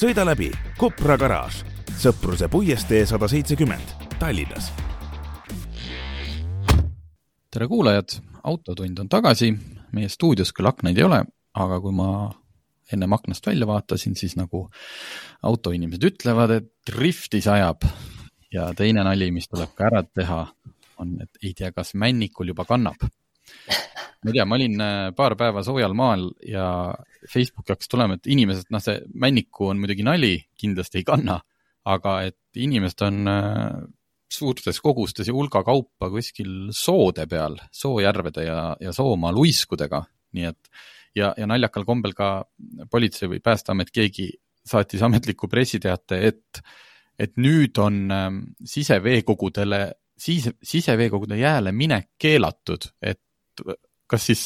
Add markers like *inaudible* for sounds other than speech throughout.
sõida läbi Kopra garaaž, Sõpruse puiestee sada seitsekümmend, Tallinnas. tere kuulajad, Autotund on tagasi, meie stuudios küll aknaid ei ole, aga kui ma ennem aknast välja vaatasin, siis nagu autoinimesed ütlevad, et drifti sajab ja teine nali, mis tuleb ka ära teha, on, et ei tea, kas männikul juba kannab ma ei tea, ma olin äh, paar päeva soojal maal ja Facebooki hakkas tulema, et inimesed, noh, see männiku on muidugi nali, kindlasti ei kanna, aga et inimesed on äh, suurtes kogustes ja hulga kaupa kuskil soode peal, soojärvede ja, ja soomaa luiskudega, nii et ja, ja naljakal kombel ka politsei või Päästeamet, keegi saatis ametliku pressiteate, et, et nüüd on ähm, siseveekogudele, sise, siseveekogude jääle minek keelatud, et kas siis,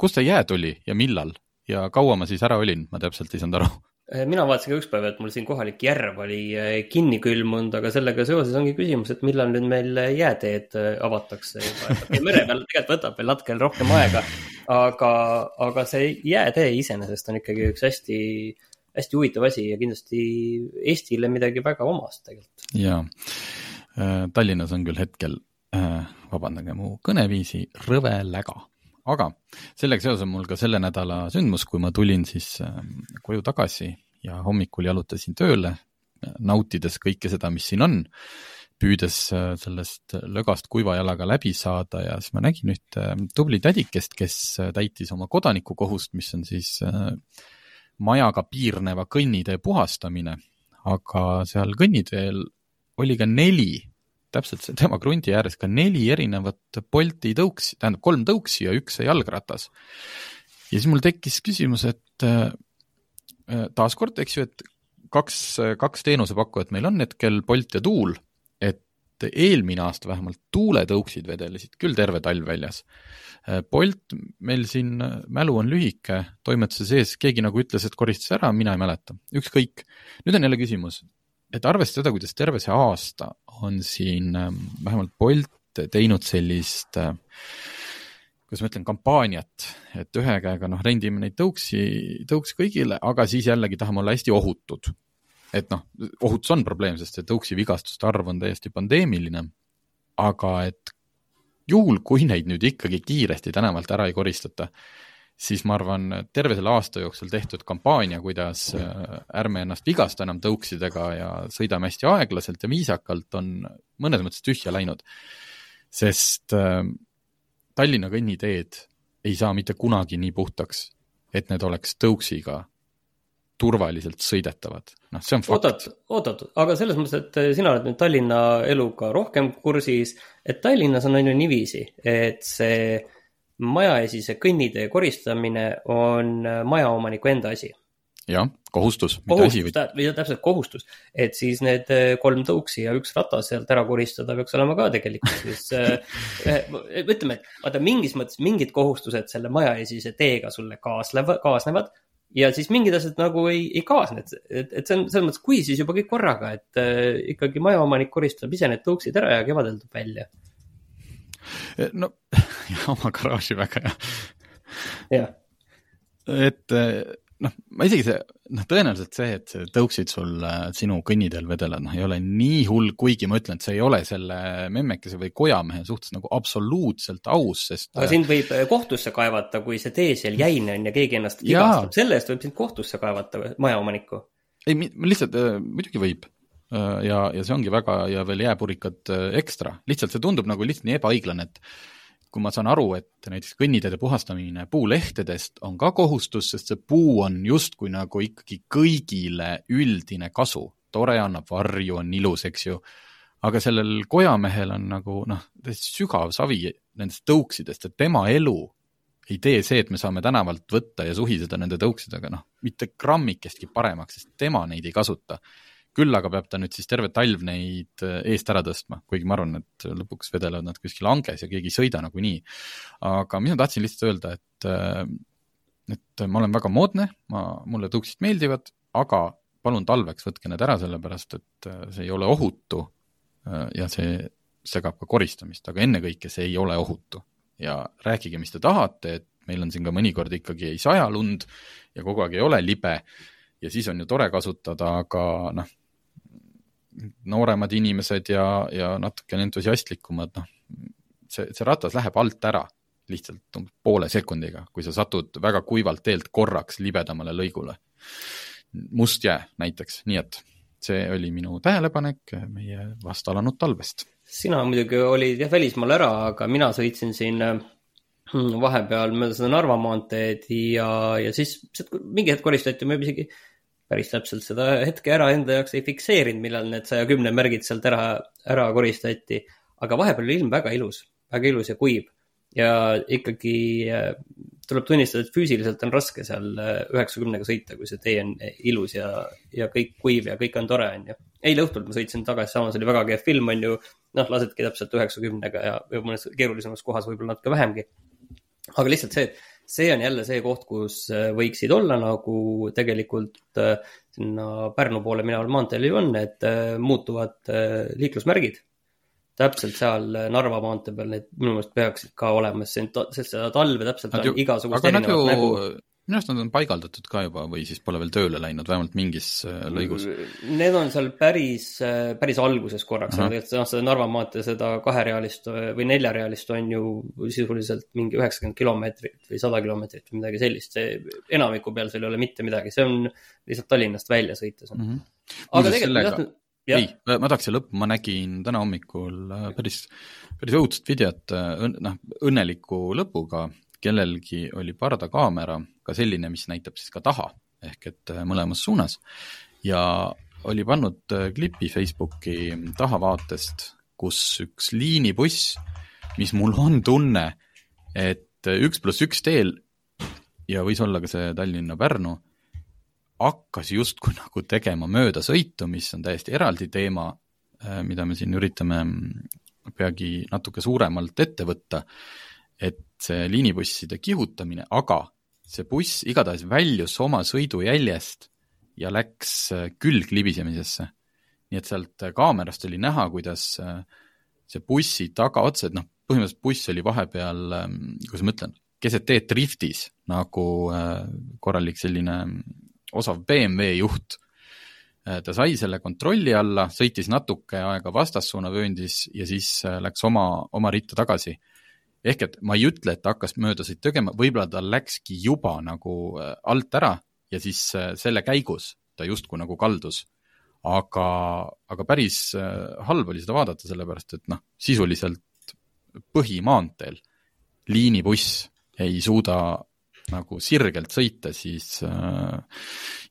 kust see jää tuli ja millal ja kaua ma siis ära olin, ma täpselt ei saanud aru äh, mina vaatasin ka ükspäev, et mul siin kohalik järv oli äh, kinni külmunud, aga sellega seoses ongi küsimus, et millal nüüd meil jääteed äh, avatakse juba. mere peal tegelikult võtab veel natuke rohkem aega, aga, aga see jäätee iseenesest on ikkagi üks hästi, hästi huvitav asi ja kindlasti Eestile midagi väga omast tegelikult. jaa, Tallinnas on küll hetkel, vabandage mu kõneviisi, rõve läga. Aga sellega seoses on mul ka selle nädala sündmus, kui ma tulin siis ähm, koju tagasi ja hommikul jalutasin tööle, nautides kõike seda, mis siin on, püüdes äh, sellest lögast kuiva jalaga läbi saada ja siis ma nägin ühte ähm, tubli tädikest, kes äh, täitis oma kodanikukohust, mis on siis äh, majaga piirneva kõnnitee puhastamine, aga seal kõnniteel oli ka neli täpselt see tema krundi ääres ka neli erinevat Bolti tõuksi, tähendab kolm tõuksi ja üks jalgratas. ja siis mul tekkis küsimus, et äh, äh, taaskord, eks ju, et kaks, kaks teenusepakkujat meil on hetkel, Bolt ja Tuul, et eelmine aasta vähemalt tuuletõuksid vedelesid küll terve talv väljas. Äh, Bolt meil siin, mälu on lühike, toimetuse sees, keegi nagu ütles, et koristas ära, mina ei mäleta, ükskõik. nüüd on jälle küsimus, et arvestades seda, kuidas terve see aasta on siin ähm, vähemalt Bolt teinud sellist äh, kuidas ma ütlen, kampaaniat, et ühe käega noh, rendime neid tõuksi, tõuks kõigile, aga siis jällegi tahame olla hästi ohutud. et noh, ohutus on probleem, sest see tõuksi vigastuste arv on täiesti pandeemiline. aga et juhul, kui neid nüüd ikkagi kiiresti tänavalt ära ei koristata, siis ma arvan, terve selle aasta jooksul tehtud kampaania, kuidas äh, ärme ennast vigasta enam tõuksidega ja sõidame hästi aeglaselt ja viisakalt, on mõnes mõttes tühja läinud. sest äh, Tallinna kõnniteed ei saa mitte kunagi nii puhtaks, et need oleks tõuksiga turvaliselt sõidetavad, noh, see on fakt. oot-oot, oot-oot, aga selles mõttes, et äh, sina oled nüüd Tallinna eluga rohkem kursis, et Tallinnas on on ju niiviisi, et see majaesise kõnnitee koristamine on äh, majaomaniku enda asi. jah, kohustus. kohustus, täpselt kohustus, et siis need äh, kolm tõuksi ja üks ratas sealt ära koristada peaks olema ka tegelikult siis äh, *laughs* ütleme, et vaata mingis mõttes mingid kohustused selle majaesise teega sulle kaaslevad, kaasnevad ja siis mingid asjad nagu ei, ei kaasne, et, et, et see on selles mõttes, kui siis juba kõik korraga, et äh, ikkagi majaomanik koristab ise need tõuksid ära ja kevadel tuleb välja no *laughs* oma garaaži väga hea. jah. et noh, ma isegi see, noh, tõenäoliselt see, et tõuksid sul äh, sinu kõnniteel vedelevad, noh, ei ole nii hull, kuigi ma ütlen, et see ei ole selle memmekese või kojamehe suhtes nagu absoluutselt aus, sest. aga sind võib kohtusse kaevata, kui see tee seal jäine on ja keegi ennast vigastab, selle eest võib sind kohtusse kaevata, majaomanikku. ei, lihtsalt muidugi võib ja, ja see ongi väga ja veel jääpurikad ekstra, lihtsalt see tundub nagu lihtsalt nii ebaõiglane, et kui ma saan aru, et näiteks kõnniteede puhastamine puulehtedest on ka kohustus, sest see puu on justkui nagu ikkagi kõigile üldine kasu, tore, annab varju, on ilus, eks ju, aga sellel kojamehel on nagu noh, täiesti sügav savi nendest tõuksidest, et tema elu ei tee see, et me saame tänavalt võtta ja suhiseda nende tõuksidega, noh, mitte grammikestki paremaks, sest tema neid ei kasuta küll aga peab ta nüüd siis terve talv neid äh, eest ära tõstma, kuigi ma arvan, et lõpuks vedelevad nad kuskil anges ja keegi ei sõida nagunii. aga mis ma tahtsin lihtsalt öelda, et, äh, et ma olen väga moodne, ma, mulle tõuksid meeldivad, aga palun talveks võtke need ära, sellepärast et äh, see ei ole ohutu ja see segab ka koristamist, aga ennekõike see ei ole ohutu. ja rääkige, mis te tahate, et meil on siin ka mõnikord ikkagi ei saja lund ja kogu aeg ei ole libe ja siis on ju tore kasutada, aga noh, nooremad inimesed ja, ja natukene entusiastlikumad, noh, see, see ratas läheb alt ära lihtsalt poole sekundiga, kui sa satud väga kuivalt teelt korraks libedamale lõigule. must jää näiteks, nii et see oli minu tähelepanek meie vast alanud talvest. sina muidugi olid jah välismaal ära, aga mina sõitsin siin hmm, vahepeal mööda seda Narva maanteed ja, ja siis mingi hetk koristati, juba isegi päris täpselt seda hetke ära enda jaoks ei fikseerinud, millal need saja kümne märgid sealt ära, ära koristati. aga vahepeal oli ilm väga ilus, väga ilus ja kuiv ja ikkagi äh, tuleb tunnistada, et füüsiliselt on raske seal äh, üheksakümnega sõita, kui see tee on ilus ja, ja kõik kuiv ja kõik on tore, on ju. eile õhtul ma sõitsin tagasi, samas oli väga kehv film, on ju. noh, lasedki täpselt üheksakümnega ja, ja mõnes keerulisemas kohas võib-olla natuke vähemgi. aga lihtsalt see, et see on jälle see koht, kus äh, võiksid olla nagu tegelikult äh, sinna Pärnu poole mineval maanteel ju on need äh, muutuvad liiklusmärgid. täpselt seal Narva maantee peal need minu meelest peaksid ka olema, sest seda talve täpselt Nad on igasugust erinevat nägu minu arust nad on paigaldatud ka juba või siis pole veel tööle läinud, vähemalt mingis äh, lõigus. Need on seal päris, äh, päris alguses korraks, tegelikult noh, seda Narva maantee, seda kaherealist äh, või neljarealist on ju sisuliselt mingi üheksakümmend kilomeetrit või sada kilomeetrit või midagi sellist, see enamiku peal seal ei ole mitte midagi, see on lihtsalt Tallinnast välja sõites mm. -hmm. aga tegelikult sellega... Ja. ei, ma tahaks siia lõppu, ma nägin täna hommikul päris, päris õudset videot, noh, õnneliku lõpuga kellelgi oli pardakaamera ka selline, mis näitab siis ka taha ehk et äh, mõlemas suunas. Ja oli pannud äh, klipi Facebooki tahavaatest, kus üks liinibuss, mis mul on tunne, et äh, üks pluss üks teel ja võis olla ka see Tallinna-Pärnu, hakkas justkui nagu tegema möödasõitu, mis on täiesti eraldi teema, mida me siin üritame mm, peagi natuke suuremalt ette võtta et see liinibusside kihutamine, aga see buss igatahes väljus oma sõidujäljest ja läks äh, külglibisemisesse. nii et sealt äh, kaamerast oli näha, kuidas äh, see bussi tagaotsa, et noh, põhimõtteliselt buss oli vahepeal, ähm, kuidas ma ütlen, keset teed driftis nagu korralik selline osav BMW juht. ta sai selle kontrolli alla, sõitis natuke aega vastassuunavööndis ja siis läks oma, oma ritta tagasi ehk et ma ei ütle, et ta hakkas möödasid tegema, võib-olla ta läkski juba nagu äh, alt ära ja siis äh, selle käigus ta justkui nagu kaldus. aga, aga päris äh, halb oli seda vaadata, sellepärast et noh, sisuliselt põhimaanteel liinibuss ei suuda nagu sirgelt sõita, siis äh,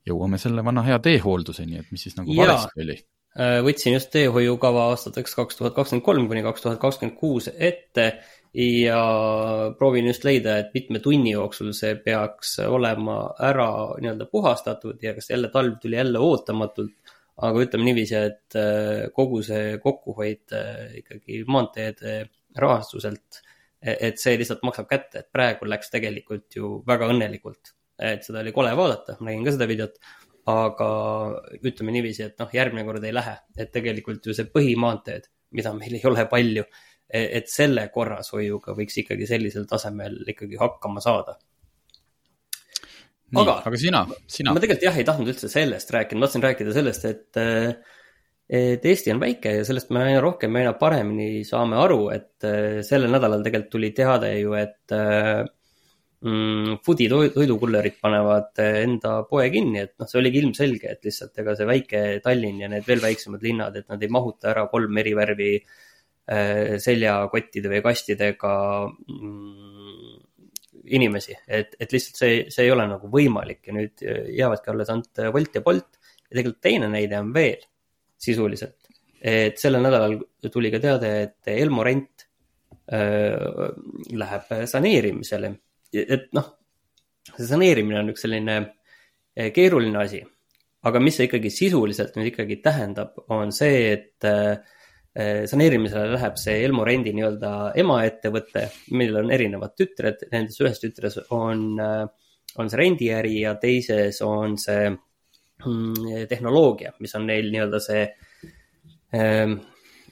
jõuame selle vana hea teehoolduseni, et mis siis nagu valesti oli võtsin just teehoiukava aastateks kaks tuhat kakskümmend kolm kuni kaks tuhat kakskümmend kuus ette ja proovin just leida, et mitme tunni jooksul see peaks olema ära nii-öelda puhastatud ja kas jälle talv tuli jälle ootamatult. aga ütleme niiviisi, et äh, kogu see kokkuhoid äh, ikkagi maanteede rahastuselt, e-, et see lihtsalt maksab kätte, et praegu läks tegelikult ju väga õnnelikult. et seda oli kole vaadata, ma nägin ka seda videot, aga ütleme niiviisi, et noh, järgmine kord ei lähe, et tegelikult ju see põhimaanteed, mida meil ei ole palju et selle korrashoiuga võiks ikkagi sellisel tasemel ikkagi hakkama saada. aga, aga sina, sina? ma tegelikult jah, ei tahtnud üldse sellest rääkida, ma tahtsin rääkida sellest, et et Eesti on väike ja sellest me aina rohkem ja aina paremini saame aru, et sellel nädalal tegelikult tuli teade ju, et mm, food'i toidukullerid panevad enda poe kinni, et noh, see oligi ilmselge, et lihtsalt ega see väike Tallinn ja need veel väiksemad linnad, et nad ei mahuta ära kolm eri värvi äh, Äh, seljakottide või kastidega mm, inimesi, et, et lihtsalt see, see ei ole nagu võimalik ja nüüd jäävadki alles ainult Wolt ja Bolt. ja tegelikult teine näide on veel sisuliselt, et sellel nädalal tuli ka teade, et Elmo rent äh, läheb saneerimisele. et noh, see saneerimine on üks selline äh, keeruline asi aga mis see ikkagi sisuliselt nüüd ikkagi tähendab, on see, et saneerimisele läheb see Elmo Rendi nii-öelda emaettevõte, millel on erinevad tütred, nendes ühes tütres on, on see rendiäri ja teises on see mm, tehnoloogia, mis on neil nii-öelda see ähm,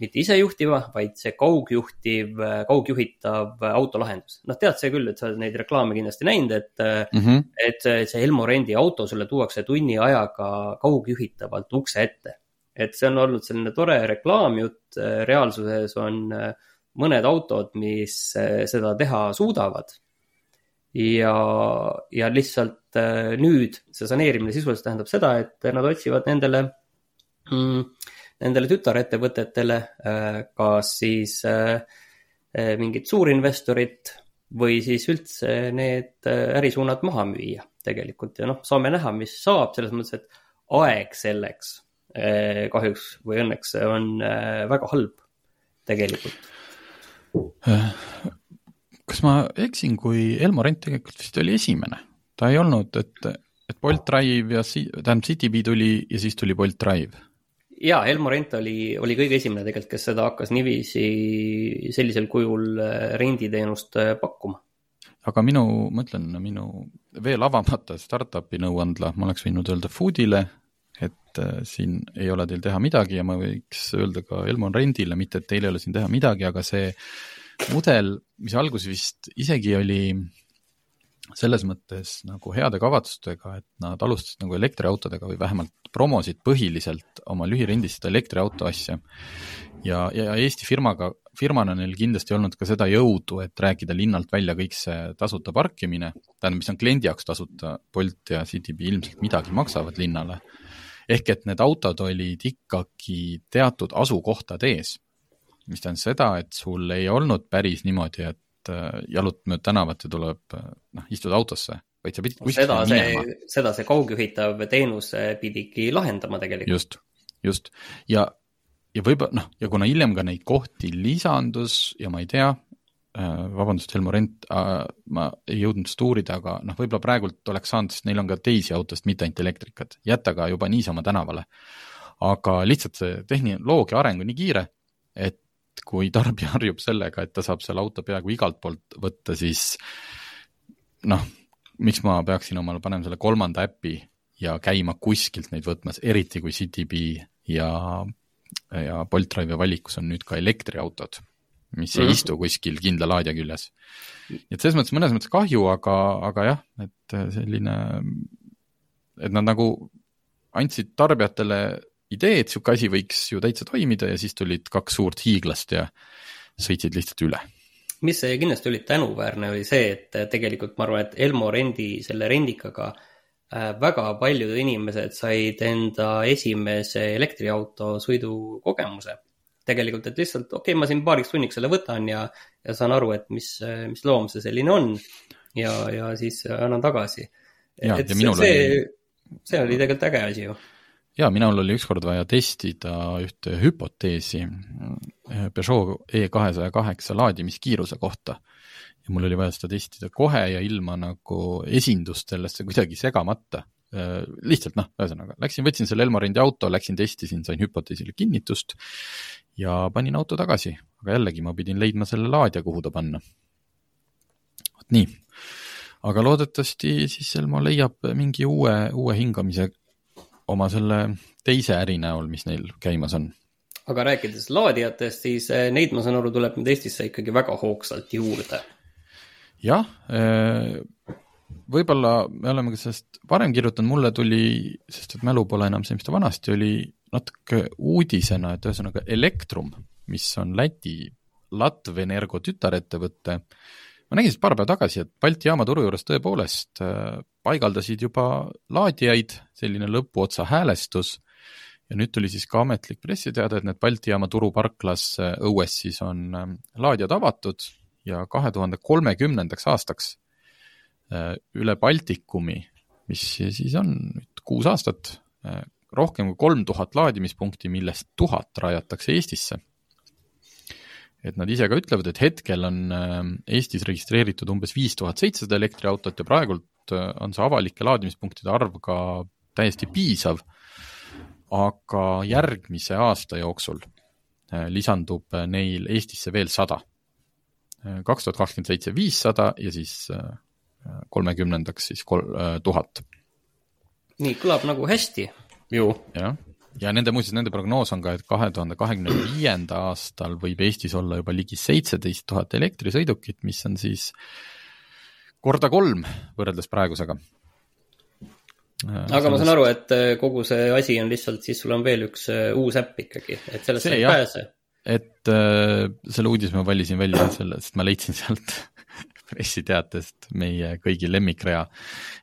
mitte isejuhtiva, vaid see kaugjuhtiv, kaugjuhitav autolahendus. noh, tead see küll, et sa oled neid reklaame kindlasti näinud, et mm, -hmm. et see Elmo Rendi auto sulle tuuakse tunni ajaga kaugjuhitavalt ukse ette. Et see on olnud selline tore reklaamjutt, reaalsuses on mõned autod, mis seda teha suudavad. ja, ja lihtsalt nüüd see saneerimine sisuliselt tähendab seda, et nad otsivad nendele mm, nendele tütarettevõtetele, äh, kas siis äh, äh, mingit suurinvestorit või siis üldse need ärisuunad maha müüa tegelikult ja noh, saame näha, mis saab selles mõttes, et aeg selleks kahjuks või õnneks on väga halb tegelikult. kas ma eksin, kui Elmo Rent tegelikult vist oli esimene, ta ei olnud, et, et Bolt Drive ja tähendab Citybee tuli ja siis tuli Bolt Drive ja Elmo Rent oli, oli kõige esimene tegelikult, kes seda hakkas niiviisi sellisel kujul renditeenust pakkuma. aga minu, ma ütlen, minu veel avamata startup'i nõuandla, ma oleks võinud öelda Foodile, et äh, siin ei ole teil teha midagi ja ma võiks öelda ka Elmo Rendile, mitte et teil ei ole siin teha midagi, aga see mudel, mis alguses vist isegi oli selles mõttes nagu heade kavatsustega, et nad alustasid nagu elektriautodega või vähemalt promosid põhiliselt oma lühirendist seda elektriauto asja. ja, ja Eesti firmaga, firmana neil kindlasti olnud ka seda jõudu, et rääkida linnalt välja kõik see tasuta parkimine, tähendab, mis on kliendi jaoks tasuta, Bolt ja CityBee ilmselt midagi maksavad linnale. Ehk et need autod olid ikkagi teatud asukohtade ees, mis tähendas seda, et sul ei olnud päris niimoodi, et äh, jalutad mööda tänavat ja tuleb, äh, noh, istud autosse vaid sa pidid kuskile seda minema. seda see kaugjuhitav teenus pidigi lahendama tegelikult. just, just ja, ja võib-olla noh, ja kuna hiljem ka neid kohti lisandus ja ma ei tea vabandust, Helmo Rent äh,, ma ei jõudnud seda uurida, aga noh, võib-olla praegult oleks saanud, sest neil on ka teisi autosid, mitte ainult elektrikat, jätta ka juba niisama tänavale. aga lihtsalt see tehnoloogia areng on nii kiire, et kui tarbija *laughs* harjub sellega, et ta saab selle auto peaaegu igalt poolt võtta, siis noh, miks ma peaksin omale panema selle kolmanda äpi ja käima kuskilt neid võtmas, eriti kui CityBee ja, ja Bolt Drive'i valikus on nüüd ka elektriautod, mis mm -hmm. ei istu kuskil kindla laadija küljes. et selles mõttes mõnes mõttes kahju, aga, aga jah, et selline, et nad nagu andsid tarbijatele idee, et niisugune asi võiks ju täitsa toimida ja siis tulid kaks suurt hiiglast ja sõitsid lihtsalt üle mis kindlasti oli tänuväärne, oli see, et tegelikult ma arvan, et Elmo rendi, selle rendikaga äh, väga paljud inimesed said enda esimese elektriauto sõidukogemuse. Tegelikult, et lihtsalt okei okay,, ma siin paariks tunniks selle võtan ja, ja saan aru, et mis, mis loom see selline on ja, ja siis annan tagasi. et see, oli... see oli tegelikult äge asi ju ja minul oli ükskord vaja testida ühte hüpoteesi eh, Peugeot E kahesaja kaheksa laadimiskiiruse kohta. ja mul oli vaja seda testida kohe ja ilma nagu esindust sellesse kuidagi segamata. Eh, lihtsalt noh, ühesõnaga läksin, võtsin selle Elmarendi auto, läksin testisin, sain hüpoteesile kinnitust ja panin auto tagasi, aga jällegi ma pidin leidma selle laadija, kuhu ta panna. vot nii, aga loodetavasti siis Elmo leiab mingi uue, uue hingamise oma selle teise äri näol, mis neil käimas on. aga rääkides laadijatest, siis eh, neid, ma saan aru, tuleb nüüd Eestisse ikkagi väga hoogsalt juurde. jah, eh, võib-olla me oleme ka sellest varem kirjutanud, mulle tuli, sest et mälu pole enam see, mis ta vanasti oli, natuke uudisena, et ühesõnaga Elektrum, mis on Läti Latvenergo tütarettevõte, ma nägin seda paar päeva tagasi, et Balti jaama turu juures tõepoolest äh, paigaldasid juba laadijaid, selline lõpuotsa häälestus, ja nüüd tuli siis ka ametlik pressiteade, et need Balti jaama turuparklas äh, õues siis on äh, laadijad avatud ja kahe tuhande kolmekümnendaks aastaks üle Baltikumi, mis siis on nüüd kuus aastat, rohkem kui kolm tuhat laadimispunkti, millest tuhat rajatakse Eestisse et nad ise ka ütlevad, et hetkel on ähm, Eestis registreeritud umbes viis tuhat seitsesada elektriautot ja praegult äh, on see avalike laadimispunktide arv ka täiesti piisav aga järgmise aasta jooksul lisandub neil Eestisse veel sada. kaks tuhat kakskümmend seitse viissada ja siis kolmekümnendaks siis kol-, tuhat. nii, kõlab nagu hästi ju. jah, ja nende, muuseas, nende prognoos on ka, et kahe tuhande kahekümne viienda aastal võib Eestis olla juba ligi seitseteist tuhat elektrisõidukit, mis on siis korda kolm võrreldes praegusega. aga ma saan aru, et äh, kogu see asi on lihtsalt, siis sul on veel üks äh, uus äpp ikkagi, et sellest sa ei pääse. et äh, selle uudise ma valisin välja selle, sest ma leidsin sealt *laughs* pressiteatest meie kõigi lemmikrea.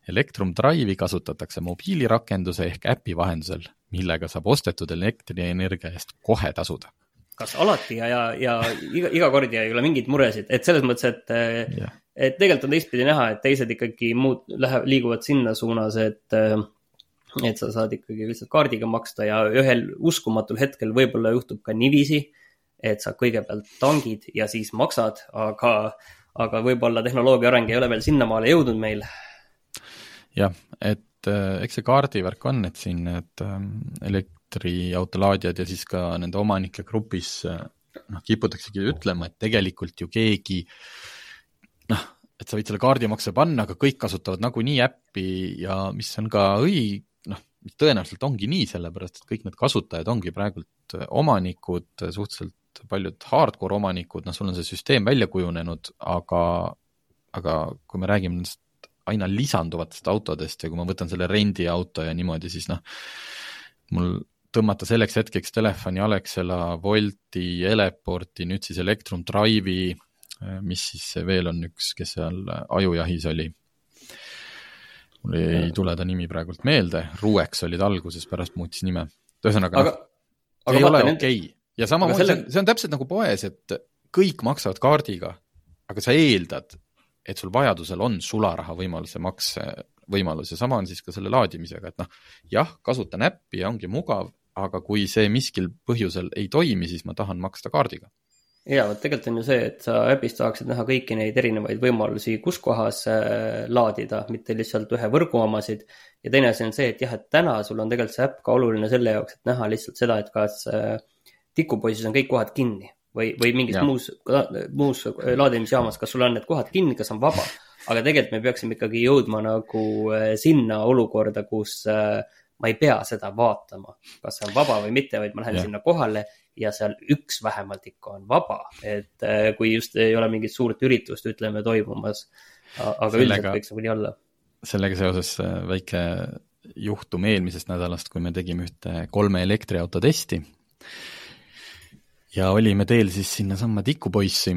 Electrum Drive'i kasutatakse mobiilirakenduse ehk äpi vahendusel millega saab ostetud elektrienergia eest kohe tasuda. kas alati ja, ja, ja iga, iga kord ja ei ole mingeid muresid, et selles mõttes, et yeah., et tegelikult on teistpidi näha, et teised ikkagi muud, läheb, liiguvad sinna suunas, et et sa saad ikkagi lihtsalt kaardiga maksta ja ühel uskumatul hetkel võib-olla juhtub ka niiviisi, et sa kõigepealt tangid ja siis maksad, aga, aga võib-olla tehnoloogia areng ei ole veel sinnamaale jõudnud meil. jah, et äh, eks see kaardivärk on, et siin need ähm, elektriautolaadijad ja siis ka nende omanike grupis äh, noh, kiputaksegi ütlema, et tegelikult ju keegi noh, et sa võid selle kaardimakse panna, aga kõik kasutavad nagunii äppi ja mis on ka õig-, noh, tõenäoliselt ongi nii, sellepärast et kõik need kasutajad ongi praegult äh, omanikud, suhteliselt paljud hardcore omanikud, noh, sul on see süsteem välja kujunenud, aga aga kui me räägime nendest aina lisanduvatest autodest ja kui ma võtan selle rendiauto ja niimoodi, siis noh, mul tõmmata selleks hetkeks telefoni Alexela, Wolti, Eleporti, nüüd siis Electrum Drive'i, mis siis veel on üks, kes seal ajujahis oli. mul ei tule ta nimi praegult meelde, Ruex oli ta alguses, pärast muutis nime. ühesõnaga, noh, ei ole okei okay. Ja samamoodi selle... see on, täpselt nagu poes, et kõik maksavad kaardiga, aga sa eeldad, et sul vajadusel on sularaha võimaluse makse võimalus ja sama on siis ka selle laadimisega, et noh, jah, kasutan äppi ja ongi mugav, aga kui see miskil põhjusel ei toimi, siis ma tahan maksta kaardiga. ja vot tegelikult on ju see, et sa äpis tahaksid näha kõiki neid erinevaid võimalusi, kus kohas äh, laadida, mitte lihtsalt ühe võrgu omasid. ja teine asi on see, et jah, et täna sul on tegelikult see äpp ka oluline selle jaoks, et näha lihtsalt seda, et kas äh, tikupoisis on kõik kohad kinni või, või mingis ja. muus, muus laadimisjaamas, kas sul on need kohad kinni, kas on vaba. aga tegelikult me peaksime ikkagi jõudma nagu äh, sinna olukorda, kus äh, ma ei pea seda vaatama, kas see on vaba või mitte, vaid ma lähen ja. sinna kohale ja seal üks vähemalt ikka on vaba, et äh, kui just ei ole mingit suurt üritust, ütleme, toimumas. aga sellega, üldiselt võiks nagu nii olla. sellega seoses väike juhtum eelmisest nädalast, kui me tegime ühte kolme elektriauto testi ja olime teel siis sinnasamma tikupoissi,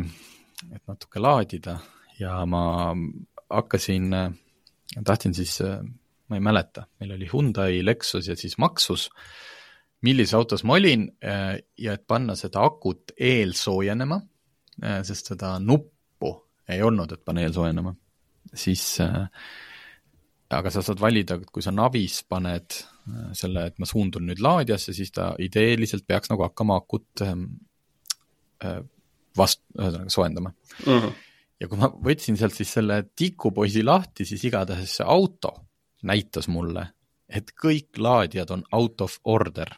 et natuke laadida. Ja ma hakkasin, tahtsin siis, ma ei mäleta, meil oli Hyundai, Lexus ja siis Maxus, millises autos ma olin ja et panna seda akut eelsoojenema, sest seda nuppu ei olnud, et panna eelsoojenema, siis aga sa saad valida, kui sa navis paned selle, et ma suundun nüüd laadijasse, siis ta ideeliselt peaks nagu hakkama akut Äh, vast-, ühesõnaga soojendama mm. -hmm. ja kui ma võtsin sealt siis selle tikupoisi lahti, siis igatahes see auto näitas mulle, et kõik laadijad on out of order.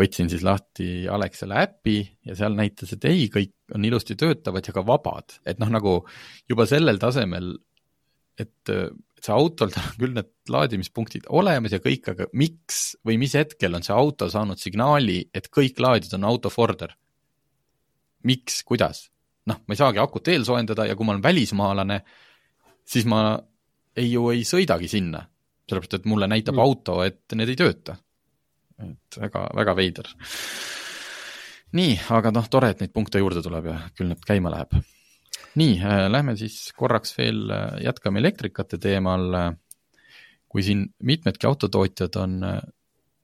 võtsin siis lahti Alexela äpi ja seal näitas, et ei, kõik on ilusti töötavad ja ka vabad, et noh, nagu juba sellel tasemel, et see autol, tal on küll need laadimispunktid olemas ja kõik, aga miks või mis hetkel on see auto saanud signaali, et kõik laadijad on out of order? miks, kuidas? noh, ma ei saagi akut eelsoojendada ja kui ma olen välismaalane, siis ma ei ju ei sõidagi sinna, sellepärast et mulle näitab mm. auto, et need ei tööta. et väga, väga veider. nii, aga noh, tore, et neid punkte juurde tuleb ja küll need käima läheb. Nii äh,, lähme siis korraks veel äh,, jätkame elektrikate teemal äh,. kui siin mitmedki autotootjad on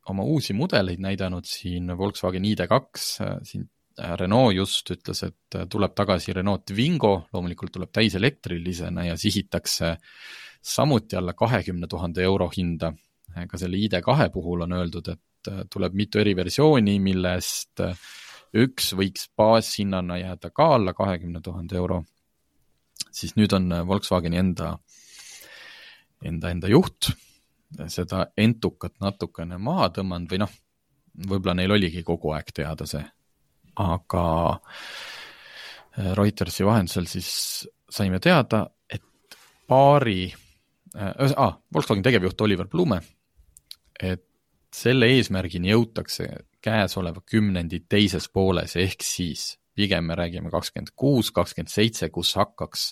oma uusi mudeleid näidanud, siin Volkswagen ID2 äh, siin Renault just ütles, et tuleb tagasi Renault Twingo, loomulikult tuleb täiselektrilisena ja sihitakse samuti alla kahekümne tuhande euro hinda. ka selle ID2 puhul on öeldud, et tuleb mitu eriversiooni, millest üks võiks baashinnana jääda ka alla kahekümne tuhande euro. Siis nüüd on Volkswageni enda, enda, enda juht seda entukat natukene maha tõmmanud või noh, võib-olla neil oligi kogu aeg teada see, aga äh, Reutersi vahendusel siis saime teada, et paari äh,, ah, Volkswagen tegevjuht Oliver Blume, et selle eesmärgini jõutakse käesoleva kümnendi teises pooles, ehk siis pigem me räägime kakskümmend kuus, kakskümmend seitse, kus hakkaks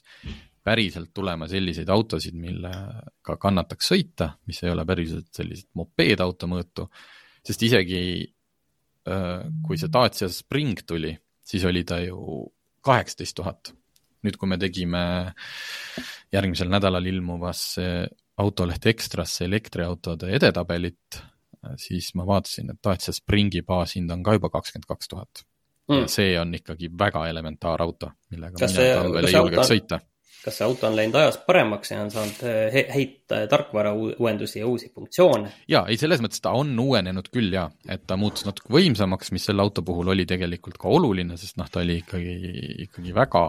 päriselt tulema selliseid autosid, millega kannataks sõita, mis ei ole päriselt sellised mopeedauto mõõtu, sest isegi äh, kui see Dacia Spring tuli, siis oli ta ju kaheksateist tuhat. nüüd, kui me tegime järgmisel nädalal ilmuvasse autoleht Extrasse elektriautode edetabelit, siis ma vaatasin, et Dacia Springi baashind on ka juba kakskümmend kaks tuhat. Ja mm. see on ikkagi väga elementaarauto, millega kas mina talvel ei julgeks sõita kas see auto on läinud ajas paremaks ja on saanud eh, häid eh, tarkvara uuendusi ja uusi funktsioone? ja ei, selles mõttes ta on uuenenud küll ja, et ta muutus natuke võimsamaks, mis selle auto puhul oli tegelikult ka oluline, sest noh, ta oli ikkagi, ikkagi väga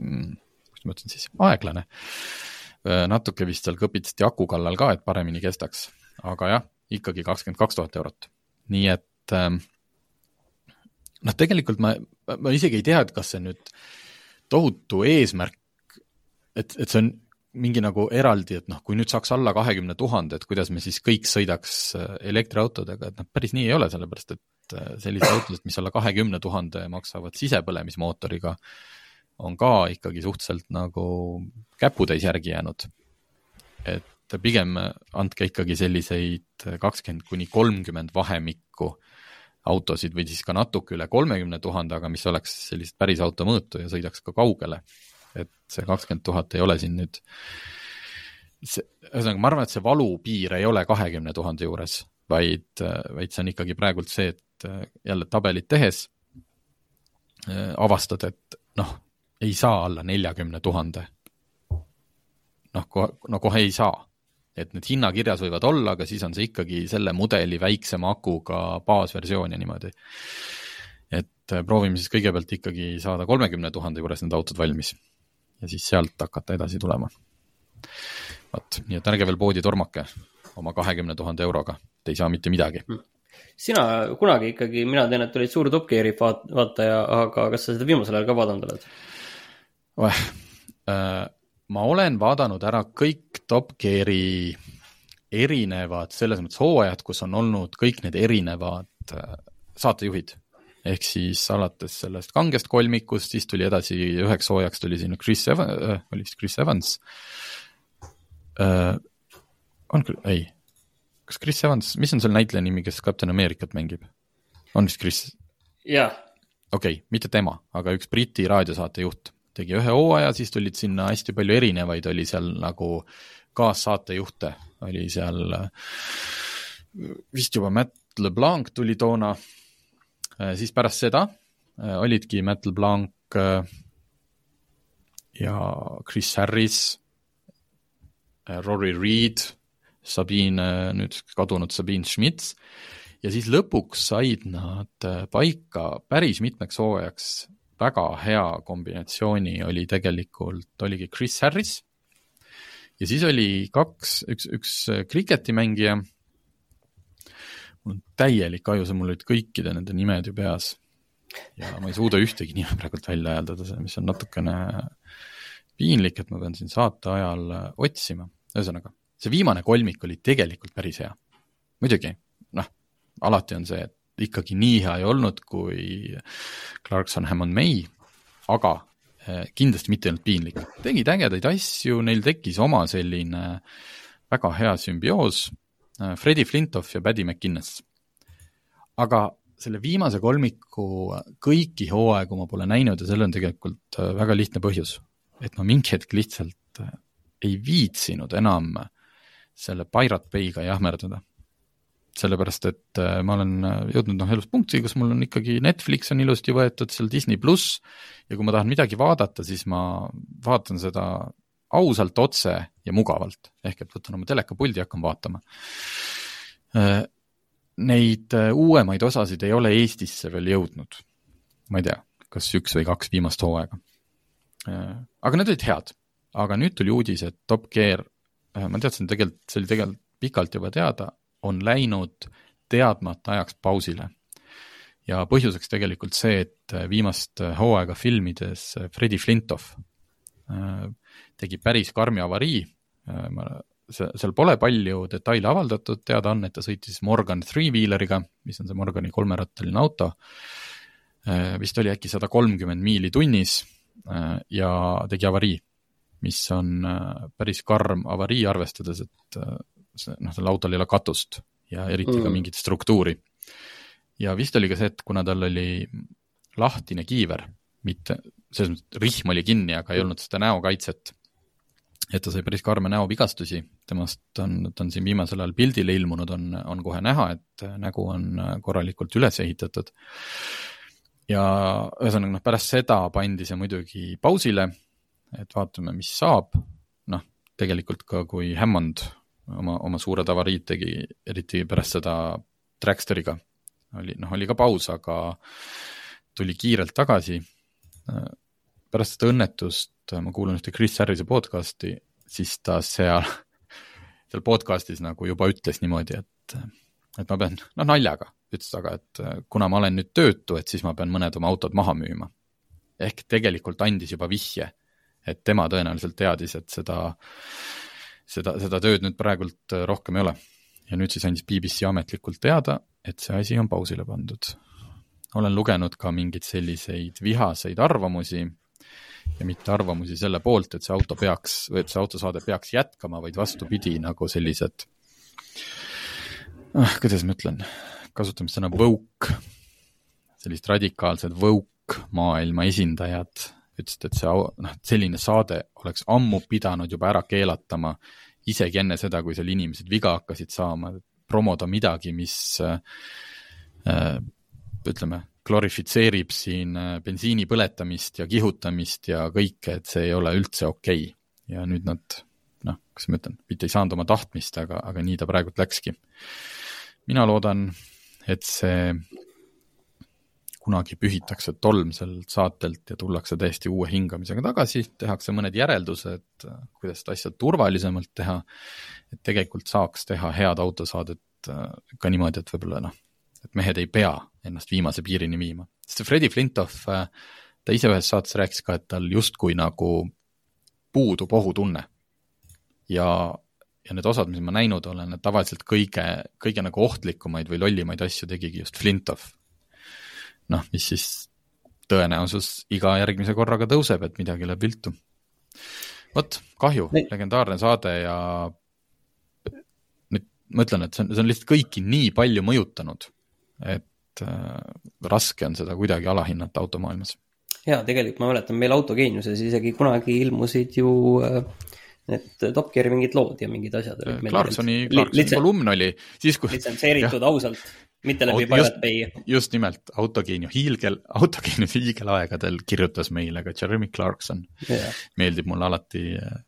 mm,, kuidas ma ütlen siis, aeglane. Äh, natuke vist seal kõpitati aku kallal ka, et paremini kestaks, aga jah, ikkagi kakskümmend kaks tuhat eurot. nii et ähm, noh, tegelikult ma, ma isegi ei tea, et kas see nüüd tohutu eesmärk et, et see on mingi nagu eraldi, et noh, kui nüüd saaks alla kahekümne tuhande, et kuidas me siis kõik sõidaks äh, elektriautodega, et noh, päris nii ei ole, sellepärast et äh, sellised autod, mis alla kahekümne tuhande maksavad sisepõlemismootoriga, on ka ikkagi suhteliselt nagu käputäis järgi jäänud. et pigem andke ikkagi selliseid kakskümmend kuni kolmkümmend vahemikku autosid või siis ka natuke üle kolmekümne tuhande, aga mis oleks sellist päris auto mõõtu ja sõidaks ka kaugele et see kakskümmend tuhat ei ole siin nüüd, see, ühesõnaga, ma arvan, et see valupiir ei ole kahekümne tuhande juures, vaid, vaid see on ikkagi praegult see, et jälle tabelit tehes äh, avastad, et noh, ei saa alla neljakümne tuhande. noh, kohe, no kohe ei saa. Et need hinnakirjas võivad olla, aga siis on see ikkagi selle mudeli väiksema akuga baasversioon ja niimoodi. et äh, proovime siis kõigepealt ikkagi saada kolmekümne tuhande juures need autod valmis ja siis sealt hakata edasi tulema. vot, nii et ärge veel poodi tormake oma kahekümne tuhande euroga, te ei saa mitte midagi. Hmm. sina kunagi ikkagi, mina tean, et olid suur Top Gear'i vaat-, vaataja, aga kas sa seda viimasel ajal ka vaadanud oled? Ma olen vaadanud ära kõik Top Gear'i erinevad, selles mõttes hooajad, kus on olnud kõik need erinevad äh, saatejuhid ehk siis alates sellest kangest kolmikust, siis tuli edasi üheks hooajaks tuli sinna Chris Evans äh,, oli vist Chris Evans äh,. on küll, ei, kas Chris Evans, mis on selle näitleja nimi, kes Captain Americat mängib? on vist Chris? jah. okei okay,, mitte tema, aga üks Briti raadiosaatejuht tegi ühe hooaja, siis tulid sinna hästi palju erinevaid, oli seal nagu kaassaatejuhte, oli seal vist juba Matt LeBlanc tuli toona Äh, siis pärast seda äh, olidki Matt LeBlanc äh, ja Chris Harris, Rory Reed, Sabine, nüüd kadunud Sabine Schmitz ja siis lõpuks said nad paika päris mitmeks hooajaks väga hea kombinatsiooni oli tegelikult, oligi Chris Harris ja siis oli kaks, üks, üks kriketimängija mul on täielik aju, see mul olid kõikide nende nimed ju peas. ja ma ei suuda ühtegi nime praegult välja hääldada, mis on natukene piinlik, et ma pean siin saate ajal otsima. ühesõnaga, see viimane kolmik oli tegelikult päris hea. muidugi, noh, alati on see, et ikkagi nii hea ei olnud kui Clarkson Hammond May, aga äh, kindlasti mitte olnud piinlik. tegid ägedaid asju, neil tekkis oma selline väga hea sümbioos Äh, Freddie Flintoff ja Paddy McInnes. aga selle viimase kolmiku kõiki hooaegu ma pole näinud ja sellel on tegelikult äh, väga lihtne põhjus. et ma mingi hetk lihtsalt ei viitsinud enam selle Pirate Bay'ga jahmerdada. Sellepärast, et ma olen jõudnud noh, elus punkti, kus mul on ikkagi Netflix on ilusti võetud, seal Disney pluss ja kui ma tahan midagi vaadata, siis ma vaatan seda ausalt, otse ja mugavalt, ehk et võtan oma telekapuldi ja hakkan vaatama. Äh, neid äh, uuemaid osasid ei ole Eestisse veel jõudnud. ma ei tea, kas üks või kaks viimast hooaega. Äh, aga need olid head, aga nüüd tuli uudis, et Top Gear, ma teadsin tegelikult, see oli tegelikult pikalt juba teada, on läinud teadmata ajaks pausile. ja põhjuseks tegelikult see, et viimast hooaega filmides Freddie Flintoff äh, tegi päris karmi avarii, äh, seal pole palju detaile avaldatud, teada on, et ta sõitis Morgan three-wheeleriga, mis on see Morgani kolmerattaline auto. Äh, vist oli äkki sada kolmkümmend miili tunnis ja tegi avarii, mis on päris karm avarii, arvestades, et noh, sellel autol ei ole katust ja eriti mm. ka mingit struktuuri. ja vist oli ka see, et kuna tal oli lahtine kiiver, mitte, selles mõttes rihm oli kinni, aga ei olnud seda näokaitset et ta sai päris karme näovigastusi, temast on, ta on siin viimasel ajal pildile ilmunud, on, on kohe näha, et nägu on korralikult üles ehitatud. ja ühesõnaga noh, pärast seda pandi see muidugi pausile, et vaatame, mis saab, noh, tegelikult ka kui Hammond oma, oma suured avariid tegi, eriti pärast seda Tracksteriga, oli, noh, oli ka paus, aga tuli kiirelt tagasi. pärast seda õnnetust et ma kuulan ühte Chris Harrise podcast'i, siis ta seal, seal podcast'is nagu juba ütles niimoodi, et, et ma pean, noh naljaga ütles aga, et kuna ma olen nüüd töötu, et siis ma pean mõned oma autod maha müüma. ehk tegelikult andis juba vihje, et tema tõenäoliselt teadis, et seda, seda, seda tööd nüüd praegult rohkem ei ole. ja nüüd siis andis BBC ametlikult teada, et see asi on pausile pandud. olen lugenud ka mingeid selliseid vihaseid arvamusi ja mitte arvamusi selle poolt, et see auto peaks, või et see autosaade peaks jätkama, vaid vastupidi, nagu sellised ah,, kuidas ma ütlen, kasutame sõna woke, sellised radikaalsed woke maailma esindajad ütlesid, et see, noh, selline saade oleks ammu pidanud juba ära keelatama, isegi enne seda, kui seal inimesed viga hakkasid saama, promoda midagi, mis äh, ütleme, glorifitseerib siin äh, bensiini põletamist ja kihutamist ja kõike, et see ei ole üldse okei okay.. ja nüüd nad noh, kuidas ma ütlen, mitte ei saanud oma tahtmist, aga, aga nii ta praegult läkski. mina loodan, et see kunagi pühitakse tolm sellelt saatelt ja tullakse täiesti uue hingamisega tagasi, tehakse mõned järeldused, kuidas seda asja turvalisemalt teha, et tegelikult saaks teha head autosaadet äh, ka niimoodi, et võib-olla noh, et mehed ei pea ennast viimase piirini viima. sest see Freddie Flintoff, äh, ta ise ühes saates rääkis ka, et tal justkui nagu puudub ohutunne. ja, ja need osad, mis ma näinud olen, et tavaliselt kõige, kõige nagu ohtlikumaid või lollimaid asju tegigi just Flintoff. Noh, mis siis tõenäosus iga järgmise korraga tõuseb, et midagi läheb viltu. vot, kahju, legendaarne saade ja nüüd ma ütlen, et see on, see on lihtsalt kõiki nii palju mõjutanud et äh, raske on seda kuidagi alahinnata automaailmas. jaa, tegelikult ma mäletan, meil Autogeeniuses isegi kunagi ilmusid ju äh, need Top Geari mingid lood ja mingid asjad olid. Clarksoni, Clarksoni kolumn oli siis, kui. litsenseeritud ausalt, mitte läbi Pirate Bay. just nimelt, Autogeeniu hiilgel, *laughs* Autogeeniu hiigelaegadel kirjutas meile ka Jeremy Clarkson yeah.. meeldib mulle alati äh,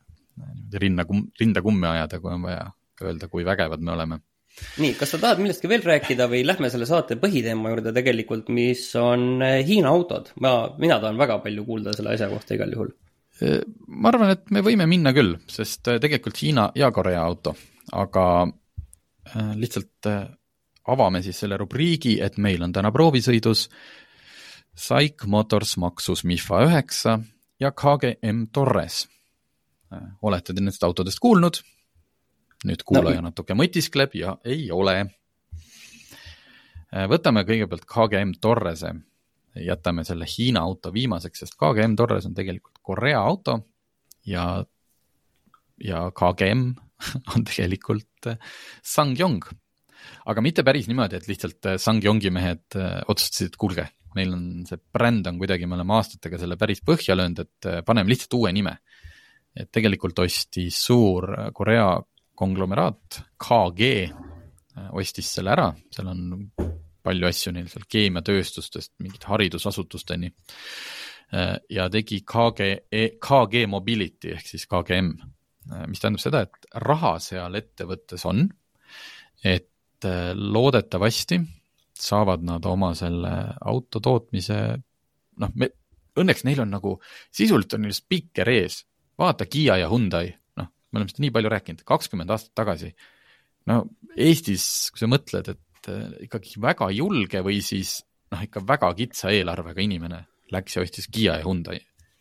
niimoodi rinna, rinda kummi ajada, kui on vaja öelda, kui vägevad me oleme nii, kas sa tahad millestki veel rääkida või lähme selle saate põhiteema juurde tegelikult, mis on eh, Hiina autod? ma, mina tahan väga palju kuulda selle asja kohta igal juhul. Eh, ma arvan, et me võime minna küll, sest tegelikult Hiina ja Korea auto, aga lihtsalt avame siis selle rubriigi, et meil on täna proovisõidus Saik Motors Maxus Mifa üheksa ja KGM Torres. olete te nendest autodest kuulnud? nüüd kuulaja no. natuke mõtiskleb ja ei ole. Äh, võtame kõigepealt KGM Torrese, jätame selle Hiina auto viimaseks, sest KGM Torres on tegelikult Korea auto ja, ja KGM *laughs* on tegelikult äh, Sangyong. Aga mitte päris niimoodi, et lihtsalt äh, Sangyongi mehed otsustasid, et kuulge, meil on see bränd on kuidagi, me oleme aastatega selle päris põhja löönud, et paneme lihtsalt uue nime. et tegelikult ostis suur Korea konglomeraat, KG, äh, ostis selle ära, seal on palju asju neil seal keemiatööstustest mingite haridusasutusteni. Äh, ja tegi KG, KG Mobility ehk siis KGM, äh, mis tähendab seda, et raha seal ettevõttes on, et loodetavasti saavad nad oma selle auto tootmise, noh, me, õnneks neil on nagu, sisuliselt on neil spikker ees, vaata Kiia ja Hyundai, me oleme seda nii palju rääkinud, kakskümmend aastat tagasi. No Eestis, kui sa mõtled, et äh, ikkagi väga julge või siis noh, ikka väga kitsa eelarvega inimene läks ja ostis Kiia ja Hyundai.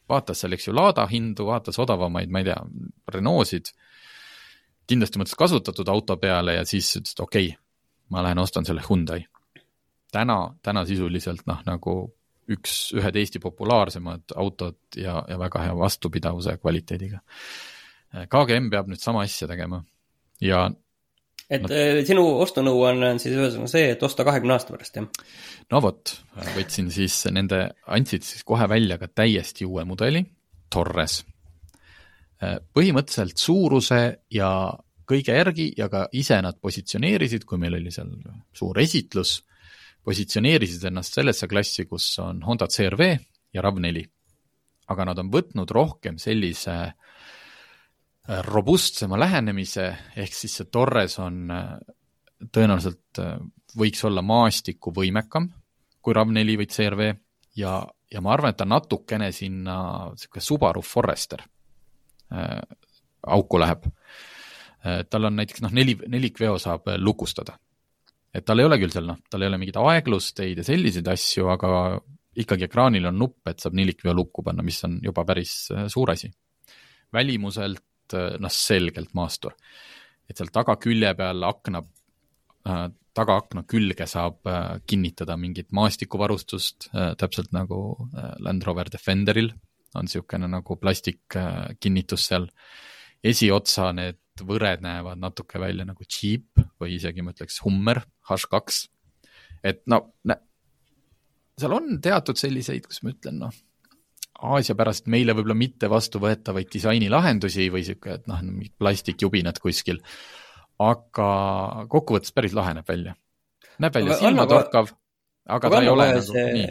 vaatas seal, eks ju, Lada hindu, vaatas odavamaid, ma ei tea, Renault'sid, kindlasti mõtles kasutatud auto peale ja siis ütles, et okei okay,, ma lähen ostan selle Hyundai. täna, täna sisuliselt noh, nagu üks, ühed Eesti populaarsemad autod ja, ja väga hea vastupidavuse kvaliteediga. KGM peab nüüd sama asja tegema ja et no, äh, sinu ostunõuanne on, siis ühesõnaga see, et osta kahekümne aasta pärast, jah? no vot, võtsin siis nende, andsid siis kohe välja ka täiesti uue mudeli, Torres. Põhimõtteliselt suuruse ja kõige järgi ja ka ise nad positsioneerisid, kui meil oli seal suur esitlus, positsioneerisid ennast sellesse klassi, kus on Honda CRV ja RAV4. aga nad on võtnud rohkem sellise äh, robustsema lähenemise, ehk siis see Torres on äh, tõenäoliselt äh, võiks olla maastikuvõimekam kui RAV4 või CRV ja, ja ma arvan, et ta natukene sinna niisugune Subaru Forester äh, auku läheb äh,. Tal on näiteks noh, neli, nelikveo saab lukustada et tal ei ole küll seal noh, tal ei ole mingeid aeglusteid ja selliseid asju, aga ikkagi ekraanil on nupp, et saab nelikveo lukku panna, mis on juba päris äh, suur asi. välimuselt äh, noh, selgelt maastur. et seal tagakülje peal akna äh,, tagaakna külge saab äh, kinnitada mingit maastikuvarustust äh,, täpselt nagu äh, Land Rover Defenderil on niisugune nagu plastikkinnitus seal. esiotsa need võred näevad natuke välja nagu Jeep või isegi ma ütleks Hummer H2. et no, seal on teatud selliseid, kuidas ma ütlen, noh, Aasia pärast meile võib-olla mitte vastuvõetavaid disainilahendusi või sihuke, et noh, plastikjubinad kuskil. aga kokkuvõttes päris lahe näeb välja. näeb välja silmatorkav, aga, ta ei ole nagu see... nii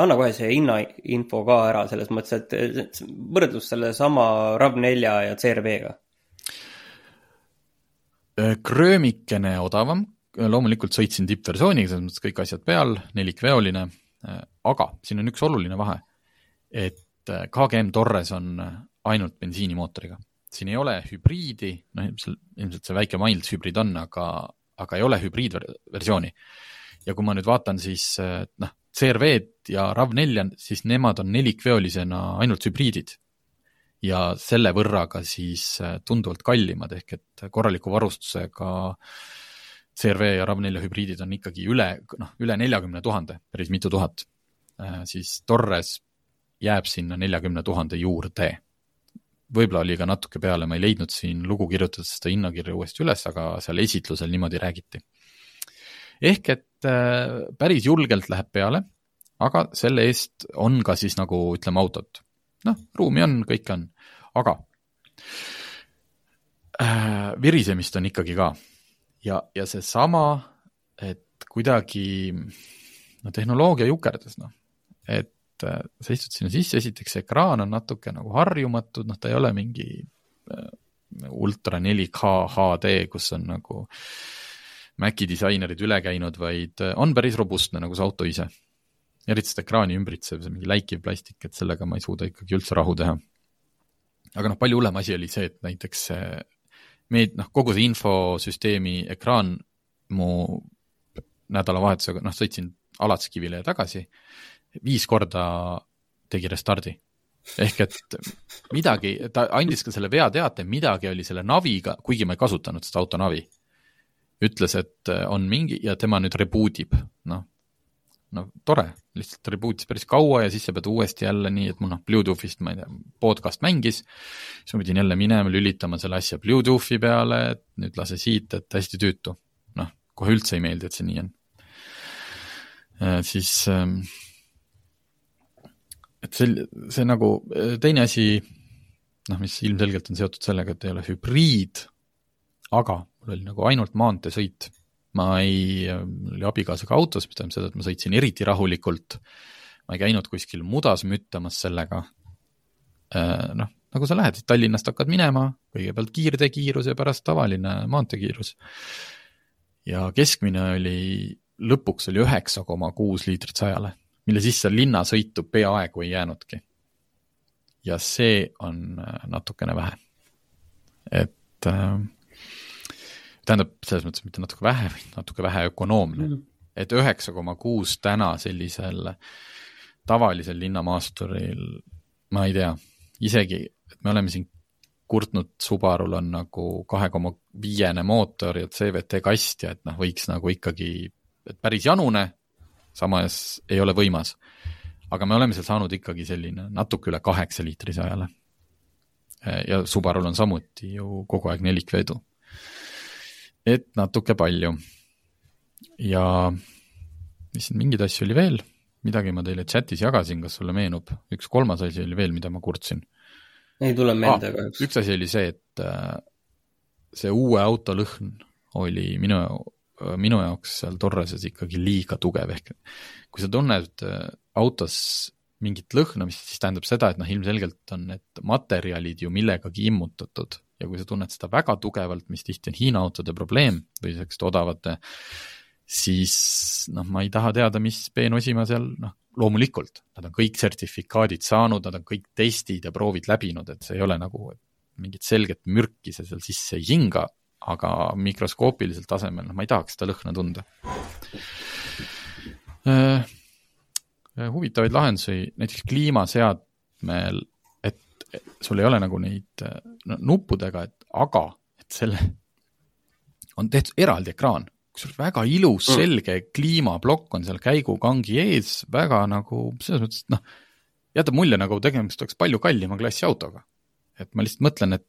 anna kohe see hinnainfo ka ära selles mõttes, et võrdlus sellesama RAV4 ja CRV-ga kröömikene odavam, loomulikult sõitsin tippversiooniga, selles mõttes kõik asjad peal, nelikveoline, äh, aga siin on üks oluline vahe, et äh, KGM Torres on ainult bensiinimootoriga. siin ei ole hübriidi, noh ilmselt, see väike Miles hübriid on, aga, aga ei ole hübriidversiooni. ja kui ma nüüd vaatan, siis noh, CRV-d ja RAV4, siis nemad on nelikveolisena ainult hübriidid ja selle võrra ka siis äh, tunduvalt kallimad, ehk et korraliku varustusega CRV ja RAV4 hübriidid on ikkagi üle, noh, üle neljakümne tuhande, päris mitu tuhat. Äh, siis Torres jääb sinna neljakümne tuhande juurde. võib-olla oli ka natuke peale, ma ei leidnud siin lugu kirjutades seda hinnakirja uuesti üles, aga seal esitlusel niimoodi räägiti. ehk et äh, päris julgelt läheb peale, aga selle eest on ka siis nagu ütleme autot noh, ruumi on, kõike on, aga äh, virisemist on ikkagi ka. ja, ja seesama, et kuidagi no tehnoloogia jukerdas, noh, et äh, sa istud sinna sisse, esiteks ekraan on natuke nagu harjumatu, noh, ta ei ole mingi äh, ultra 4K HD, kus on nagu Maci disainerid üle käinud, vaid äh, on päris robustne, nagu see auto ise eriti seda ekraani ümbritsev, see mingi läikiv plastik, et sellega ma ei suuda ikkagi üldse rahu teha. aga noh, palju hullem asi oli see, et näiteks meid, noh, kogu see infosüsteemi ekraan mu nädalavahetusega, noh, sõitsin Alatskivile ja tagasi, viis korda tegi restardi. ehk et midagi, ta andis ka selle veateate, midagi oli selle naviga, kuigi ma ei kasutanud seda auto navi. ütles, et on mingi ja tema nüüd reboot ib, noh, no tore, lihtsalt reboot'is päris kaua ja siis sa pead uuesti jälle nii, et mul noh, Bluetooth'ist, ma ei tea, podcast mängis, siis ma pidin jälle minema, lülitama selle asja Bluetooth'i peale, et nüüd lase siit, et hästi tüütu. noh, kohe üldse ei meeldi, et see nii on. siis ähm, et see, see nagu teine asi, noh, mis ilmselgelt on seotud sellega, et ei ole hübriid, aga mul oli nagu ainult maanteesõit ma ei, mul oli abikaasaga autos, mis tähendab seda, et ma sõitsin eriti rahulikult. ma ei käinud kuskil mudas müttamas sellega. Äh, noh, nagu sa lähed, Tallinnast hakkad minema, kõigepealt kiirteekiirus ja pärast tavaline maanteekiirus. ja keskmine oli, lõpuks oli üheksa koma kuus liitrit sajale, mille sisse linnasõitu peaaegu ei jäänudki. ja see on äh, natukene vähe. et äh, tähendab, selles mõttes mitte natuke vähe, vaid natuke vähe ökonoomne mm. -hmm. et üheksa koma kuus täna sellisel tavalisel linnamaasturil, ma ei tea, isegi, et me oleme siin kurtnud, Subarul on nagu kahe koma viiene mootor ja CVT kast ja et noh, võiks nagu ikkagi, et päris janune, samas ei ole võimas. aga me oleme seal saanud ikkagi selline natuke üle kaheksa liitrise ajale. ja Subarul on samuti ju kogu aeg nelikvedu et natuke palju. ja mis siin mingeid asju oli veel, midagi ma teile chatis jagasin, kas sulle meenub, üks kolmas asi oli veel, mida ma kurtsin. ei tule meelde ah, kahjuks. üks asi oli see, et äh, see uue auto lõhn oli minu, minu jaoks seal Torreses ikkagi liiga tugev, ehk kui sa tunned äh, autos mingit lõhnamist, siis tähendab seda, et noh, ilmselgelt on need materjalid ju millegagi immutatud ja kui sa tunned seda väga tugevalt, mis tihti on Hiina autode probleem või selliste odavate, siis noh, ma ei taha teada, mis peenosima seal, noh, loomulikult, nad on kõik sertifikaadid saanud, nad on kõik testid ja proovid läbinud, et see ei ole nagu mingit selget mürki see seal sisse ei hinga, aga mikroskoopilisel tasemel, noh, ma ei tahaks seda lõhna tunda äh,. huvitavaid lahendusi, näiteks kliimaseadmel sul ei ole nagu neid no, nuppudega, et aga, et selle on tehtud eraldi ekraan, kusjuures väga ilus mm., selge kliimaplokk on seal käigukangi ees, väga nagu selles mõttes, et noh, jätab mulje, nagu tegemist oleks palju kallima klassi autoga. et ma lihtsalt mõtlen, et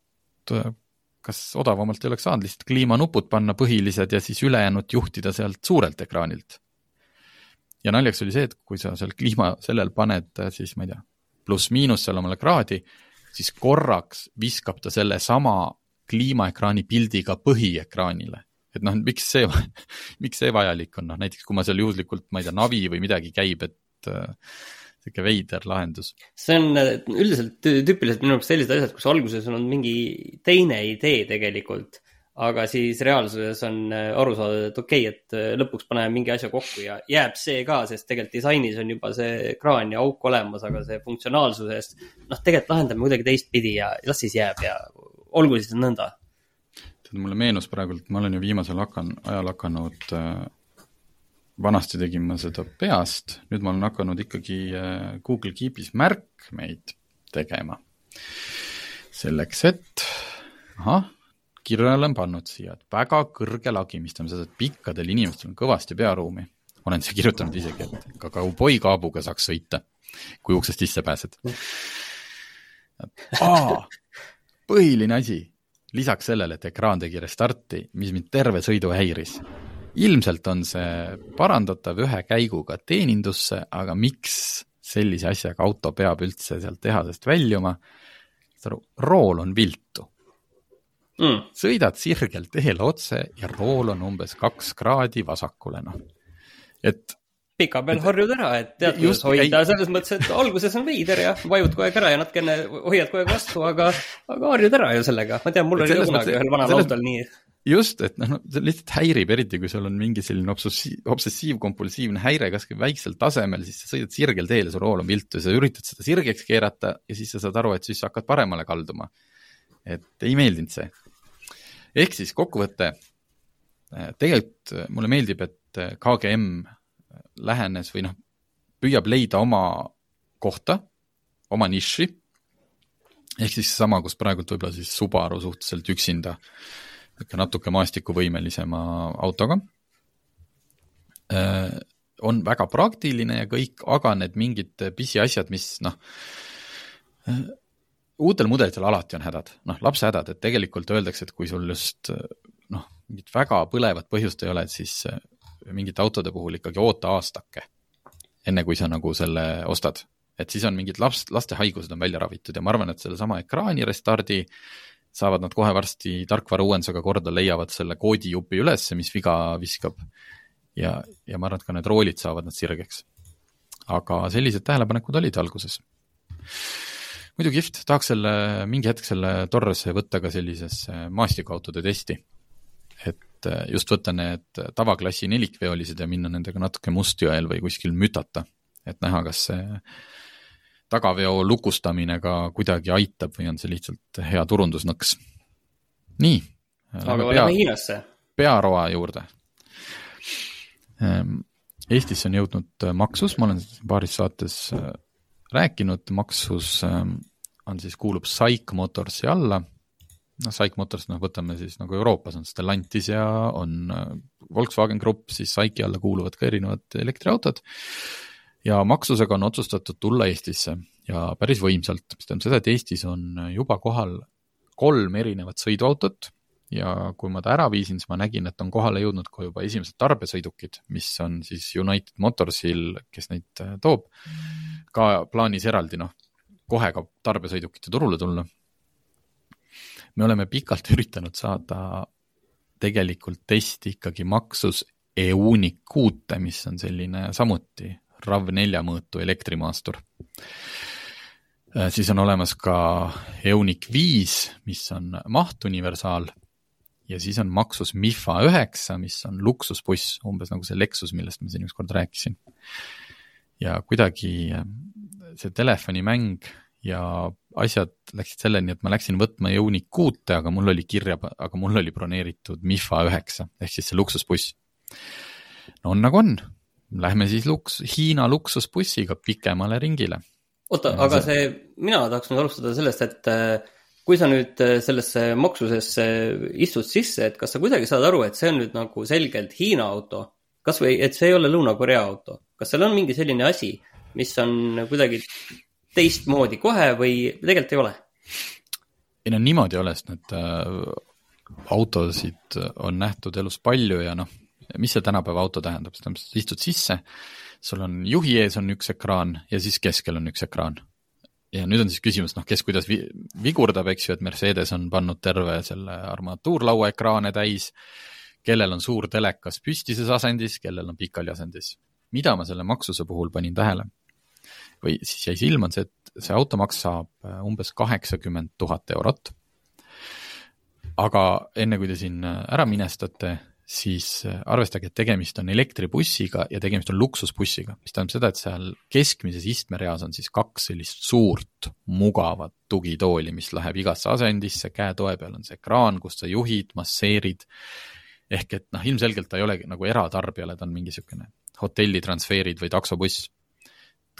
kas odavamalt ei oleks saanud lihtsalt kliimanupud panna põhilised ja siis ülejäänut juhtida sealt suurelt ekraanilt. ja naljaks oli see, et kui sa seal kliima, sellel paned siis ma ei tea, pluss-miinus seal omale kraadi, siis korraks viskab ta sellesama kliimaekraani pildiga põhiekraanile. et noh, miks see, *laughs* miks see vajalik on, noh näiteks kui ma seal juhuslikult, ma ei tea, navi või midagi käib, et äh, sihuke veider lahendus. see on äh, üldiselt tüüpiliselt minu arust sellised asjad, kus alguses on mingi teine idee tegelikult aga siis reaalsuses on äh, aru saada, et okei okay,, et äh, lõpuks paneme mingi asja kokku ja jääb see ka, sest tegelikult disainis on juba see ekraan ja auk olemas, aga see funktsionaalsusest, noh, tegelikult lahendame kuidagi teistpidi ja las siis jääb ja olgu siis nõnda. tead, mulle meenus praegu, et ma olen ju viimasel hakan-, ajal hakanud äh, vanasti tegin ma seda peast, nüüd ma olen hakanud ikkagi Google Keepis märkmeid tegema. selleks, et ahah kirja olen pannud siia, et väga kõrge lagimistamise, et pikkadel inimestel on kõvasti pearuumi. olen siia kirjutanud isegi, et ka kauboikaabuga saaks sõita, kui uksest sisse pääsed. põhiline asi, lisaks sellele, et ekraan tegi restarti, mis mind terve sõidu häiris. ilmselt on see parandatav ühe käiguga teenindusse, aga miks sellise asjaga auto peab üldse sealt tehasest väljuma? saad aru, rool on viltu mm.. sõidad sirgel teel otse ja rool on umbes kaks kraadi vasakule, noh, et pika peal harjud ära, et tead, kuidas hoida ei... selles mõttes, et alguses on veider ja vajud kogu aeg ära ja natukene hoiad kogu aeg vastu, aga, aga harjud ära ju sellega. ma tean, mul oli ka kunagi ühel vanal selles... autol nii. just, et noh, see lihtsalt häirib, eriti kui sul on mingi selline obsessiiv, obsessiivkompulsiivne häire kasvõi väiksel tasemel, siis sa sõidad sirgel teel ja su rool on viltu ja sa üritad seda sirgeks keerata ja siis sa saad aru, et siis sa hakkad paremale kalduma. et ei meeldinud see ehk siis kokkuvõte, äh, tegelikult äh, mulle meeldib, et äh, KGM lähenes või noh, püüab leida oma kohta, oma niši, ehk siis seesama, kus praegult võib-olla siis Subaru suhteliselt üksinda, ikka natuke maastikuvõimelisema autoga, on väga praktiline ja kõik, aga need mingid pisiasjad, mis noh, uutel mudelitel alati on hädad, noh, lapse hädad, et tegelikult öeldakse, et kui sul just noh, mingit väga põlevat põhjust ei ole, et siis äh, mingite autode puhul ikkagi oota aastake, enne kui sa nagu selle ostad. et siis on mingid laps, laste haigused on välja ravitud ja ma arvan, et sellesama ekraani restardi saavad nad kohe varsti tarkvara uuendusega korda, leiavad selle koodijupi ülesse, mis viga viskab. ja, ja ma arvan, et ka need roolid saavad nad sirgeks. aga sellised tähelepanekud olid alguses muidu kihvt, tahaks selle, mingi hetk selle Torresse võtta ka sellisesse maastikuautode testi. et äh, just võtta need tavaklassi nelikveolised ja minna nendega natuke Mustjõel või kuskil mütata, et näha, kas see tagaveo lukustamine ka kuidagi aitab või on see lihtsalt hea turundusnõks. nii. aga lähme Hiinasse. pearoa juurde. Ehm, Eestisse on jõudnud Maxus, ma olen paaris saates rääkinud, Maxus ehm, on siis, kuulub SAIC Motorsi alla. noh, SAIC Motors, noh, võtame siis nagu Euroopas on Stellantis ja on Volkswagen Grupp, siis SAIC-i alla kuuluvad ka erinevad elektriautod ja maksusega on otsustatud tulla Eestisse ja päris võimsalt, mis tähendab seda, et Eestis on juba kohal kolm erinevat sõiduautot ja kui ma ta ära viisin, siis ma nägin, et on kohale jõudnud ka juba esimesed tarbesõidukid, mis on siis United Motorsil, kes neid äh, toob, ka plaanis eraldi, noh, kohe ka tarbesõidukite turule tulla. me oleme pikalt *laughs* üritanud saada tegelikult testi ikkagi maksus EUNIC kuute, mis on selline samuti RAV4 mõõtu elektrimaastur. Äh, siis on olemas ka EUNIC viis, mis on mahtuniversaal ja siis on Maxus Mifa üheksa, mis on luksusbuss, umbes nagu see Lexus, millest ma siin ükskord rääkisin. ja kuidagi äh, see telefonimäng ja asjad läksid selleni, et ma läksin võtma EUNIC kuute, aga mul oli kirja, aga mul oli broneeritud Mifa üheksa ehk siis see luksusbuss. no on nagu on lähme siis luks-, Hiina luksusbussiga pikemale ringile. oota, aga see, mina tahaks nüüd alustada sellest, et äh, kui sa nüüd äh, sellesse maksusesse istud sisse, et kas sa kuidagi saad aru, et see on nüüd nagu selgelt Hiina auto? kasvõi, et see ei ole Lõuna-Korea auto, kas seal on mingi selline asi, mis on kuidagi teistmoodi kohe või tegelikult ei ole? ei no niimoodi ei ole, sest need äh, autosid on nähtud elus palju ja noh, mis see tänapäeva auto tähendab, see tähendab, sa istud sisse, sul on juhi ees on üks ekraan ja siis keskel on üks ekraan. Ja nüüd on siis küsimus, noh, kes kuidas vi vigurdab, eks ju, et Mercedes on pannud terve selle armatuurlaua ekraane täis, kellel on suur telekas püstises asendis, kellel on pikali asendis. mida ma selle maksuse puhul panin tähele või siis jäi silma, on see, et see auto maksab äh, umbes kaheksakümmend tuhat eurot. aga enne, kui te siin äh, ära minestate, siis äh, arvestage, et tegemist on elektribussiga ja tegemist on luksusbussiga, mis tähendab seda, et seal keskmises istmereas on siis kaks sellist suurt mugavat tugitooli, mis läheb igasse asendisse, käetoe peal on see ekraan, kus sa juhid, masseerid. ehk et noh, ilmselgelt ta ei olegi nagu eratarbijale, ta on mingi niisugune hotellitransferid või taksobuss.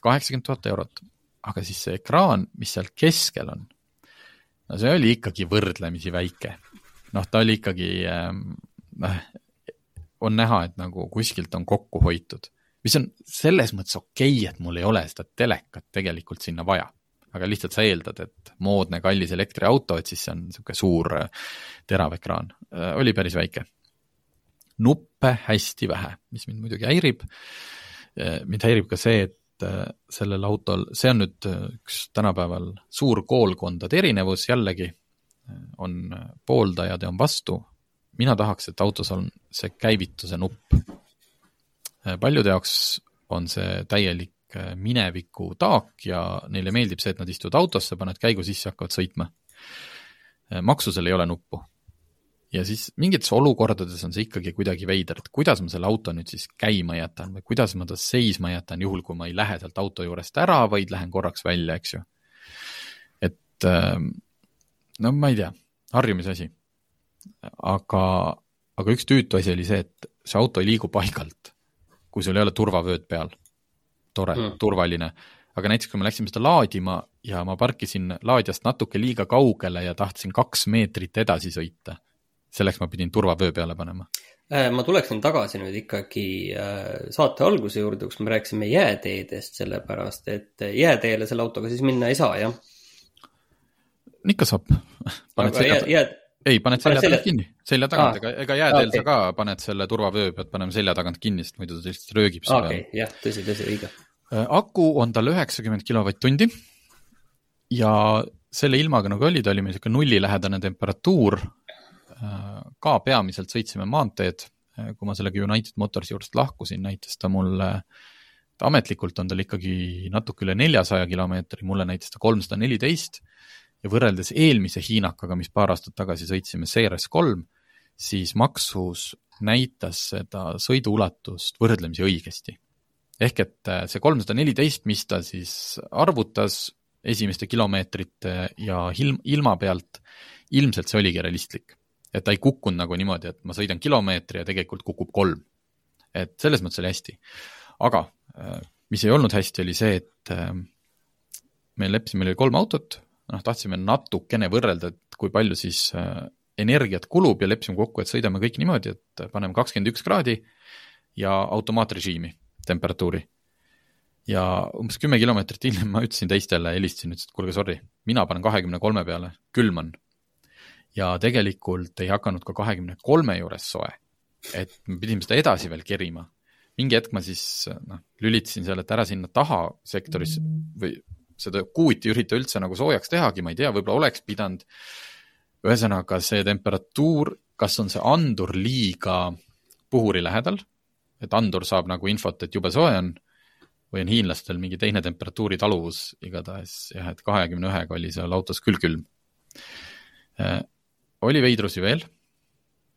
kaheksakümmend tuhat eurot, aga siis see ekraan, mis seal keskel on, no see oli ikkagi võrdlemisi väike. noh, ta oli ikkagi ähm, noh, on näha, et nagu kuskilt on kokku hoitud. mis on selles mõttes okei okay,, et mul ei ole seda telekat tegelikult sinna vaja. aga lihtsalt sa eeldad, et moodne kallis elektriauto, et siis see on niisugune suur äh, terav ekraan, äh, oli päris väike. nuppe hästi vähe, mis mind muidugi häirib. Äh, mind häirib ka see, et sellel autol, see on nüüd üks tänapäeval suur koolkondade erinevus jällegi, on pooldajad ja on vastu, mina tahaks, et autos on see käivituse nupp. paljude jaoks on see täielik äh, mineviku taak ja neile meeldib see, et nad istuvad autosse, paned käigu sisse, hakkavad sõitma. Äh, maksusel ei ole nuppu. ja siis mingites olukordades on see ikkagi kuidagi veider, et kuidas ma selle auto nüüd siis käima jätan või kuidas ma ta seisma jätan, juhul kui ma ei lähe sealt auto juurest ära, vaid lähen korraks välja, eks ju. et ähm, no ma ei tea, harjumise asi aga, aga üks tüütu asi oli see, et see auto ei liigu paigalt, kui sul ei ole turvavööd peal. tore mm., turvaline. aga näiteks, kui me läksime seda laadima ja ma parkisin laadijast natuke liiga kaugele ja tahtsin kaks meetrit edasi sõita, selleks ma pidin turvavöö peale panema äh, ma tuleksin tagasi nüüd ikkagi äh, saate alguse juurde, kus me rääkisime jääteedest, sellepärast et jääteele selle autoga siis minna ei saa, jah? ikka saab. aga jää, jää, ei, paned selja tagant kinni, selja tagant, ega, ega jääteel okay. sa ka paned selle turvavöö, pead panema selja tagant kinni, sest muidu ta lihtsalt röögib seal. okei okay,, jah, tõsi, tõsi, õige. Äh, aku on tal üheksakümmend kilovatt-tundi ja selle ilmaga nagu oli, ta oli meil niisugune nullilähedane temperatuur. Äh, ka peamiselt sõitsime maanteed, äh, kui ma sellega United Motorsi juurest lahkusin, näitas ta mulle, ametlikult on tal ikkagi natuke üle neljasaja kilomeetri, mulle näitas ta kolmsada neliteist ja võrreldes eelmise Hiinakaga, mis paar aastat tagasi sõitsime, CRS kolm, siis Maxus näitas seda sõiduulatust võrdlemisi õigesti. ehk et äh, see kolmsada neliteist, mis ta siis arvutas esimeste kilomeetrite ja ilm, ilma pealt, ilmselt see oligi realistlik. et ta ei kukkunud nagu niimoodi, et ma sõidan kilomeetri ja tegelikult kukub kolm. et selles mõttes oli hästi. aga mis ei olnud hästi, oli see, et me leppisime, meil oli kolm autot, noh, tahtsime natukene võrrelda, et kui palju siis äh, energiat kulub ja leppisime kokku, et sõidame kõik niimoodi, et paneme kakskümmend üks kraadi ja automaatrežiimi temperatuuri. ja umbes kümme kilomeetrit hiljem ma ütlesin teistele, helistasin, ütlesin, et kuulge, sorry, mina panen kahekümne kolme peale, külm on. ja tegelikult ei hakanud ka kahekümne kolme juures soe. et me pidime seda edasi veel kerima. mingi hetk ma siis noh, lülitasin seal, et ära sinna taha sektoris või seda kuuti ei ürita üldse nagu soojaks tehagi, ma ei tea, võib-olla oleks pidanud. ühesõnaga see temperatuur, kas on see andur liiga puhuri lähedal, et andur saab nagu infot, et jube soe on, või on hiinlastel mingi teine temperatuuri taluvus, igatahes jah, et kahekümne ühega oli seal autos küll külm äh,. oli veidrusi veel,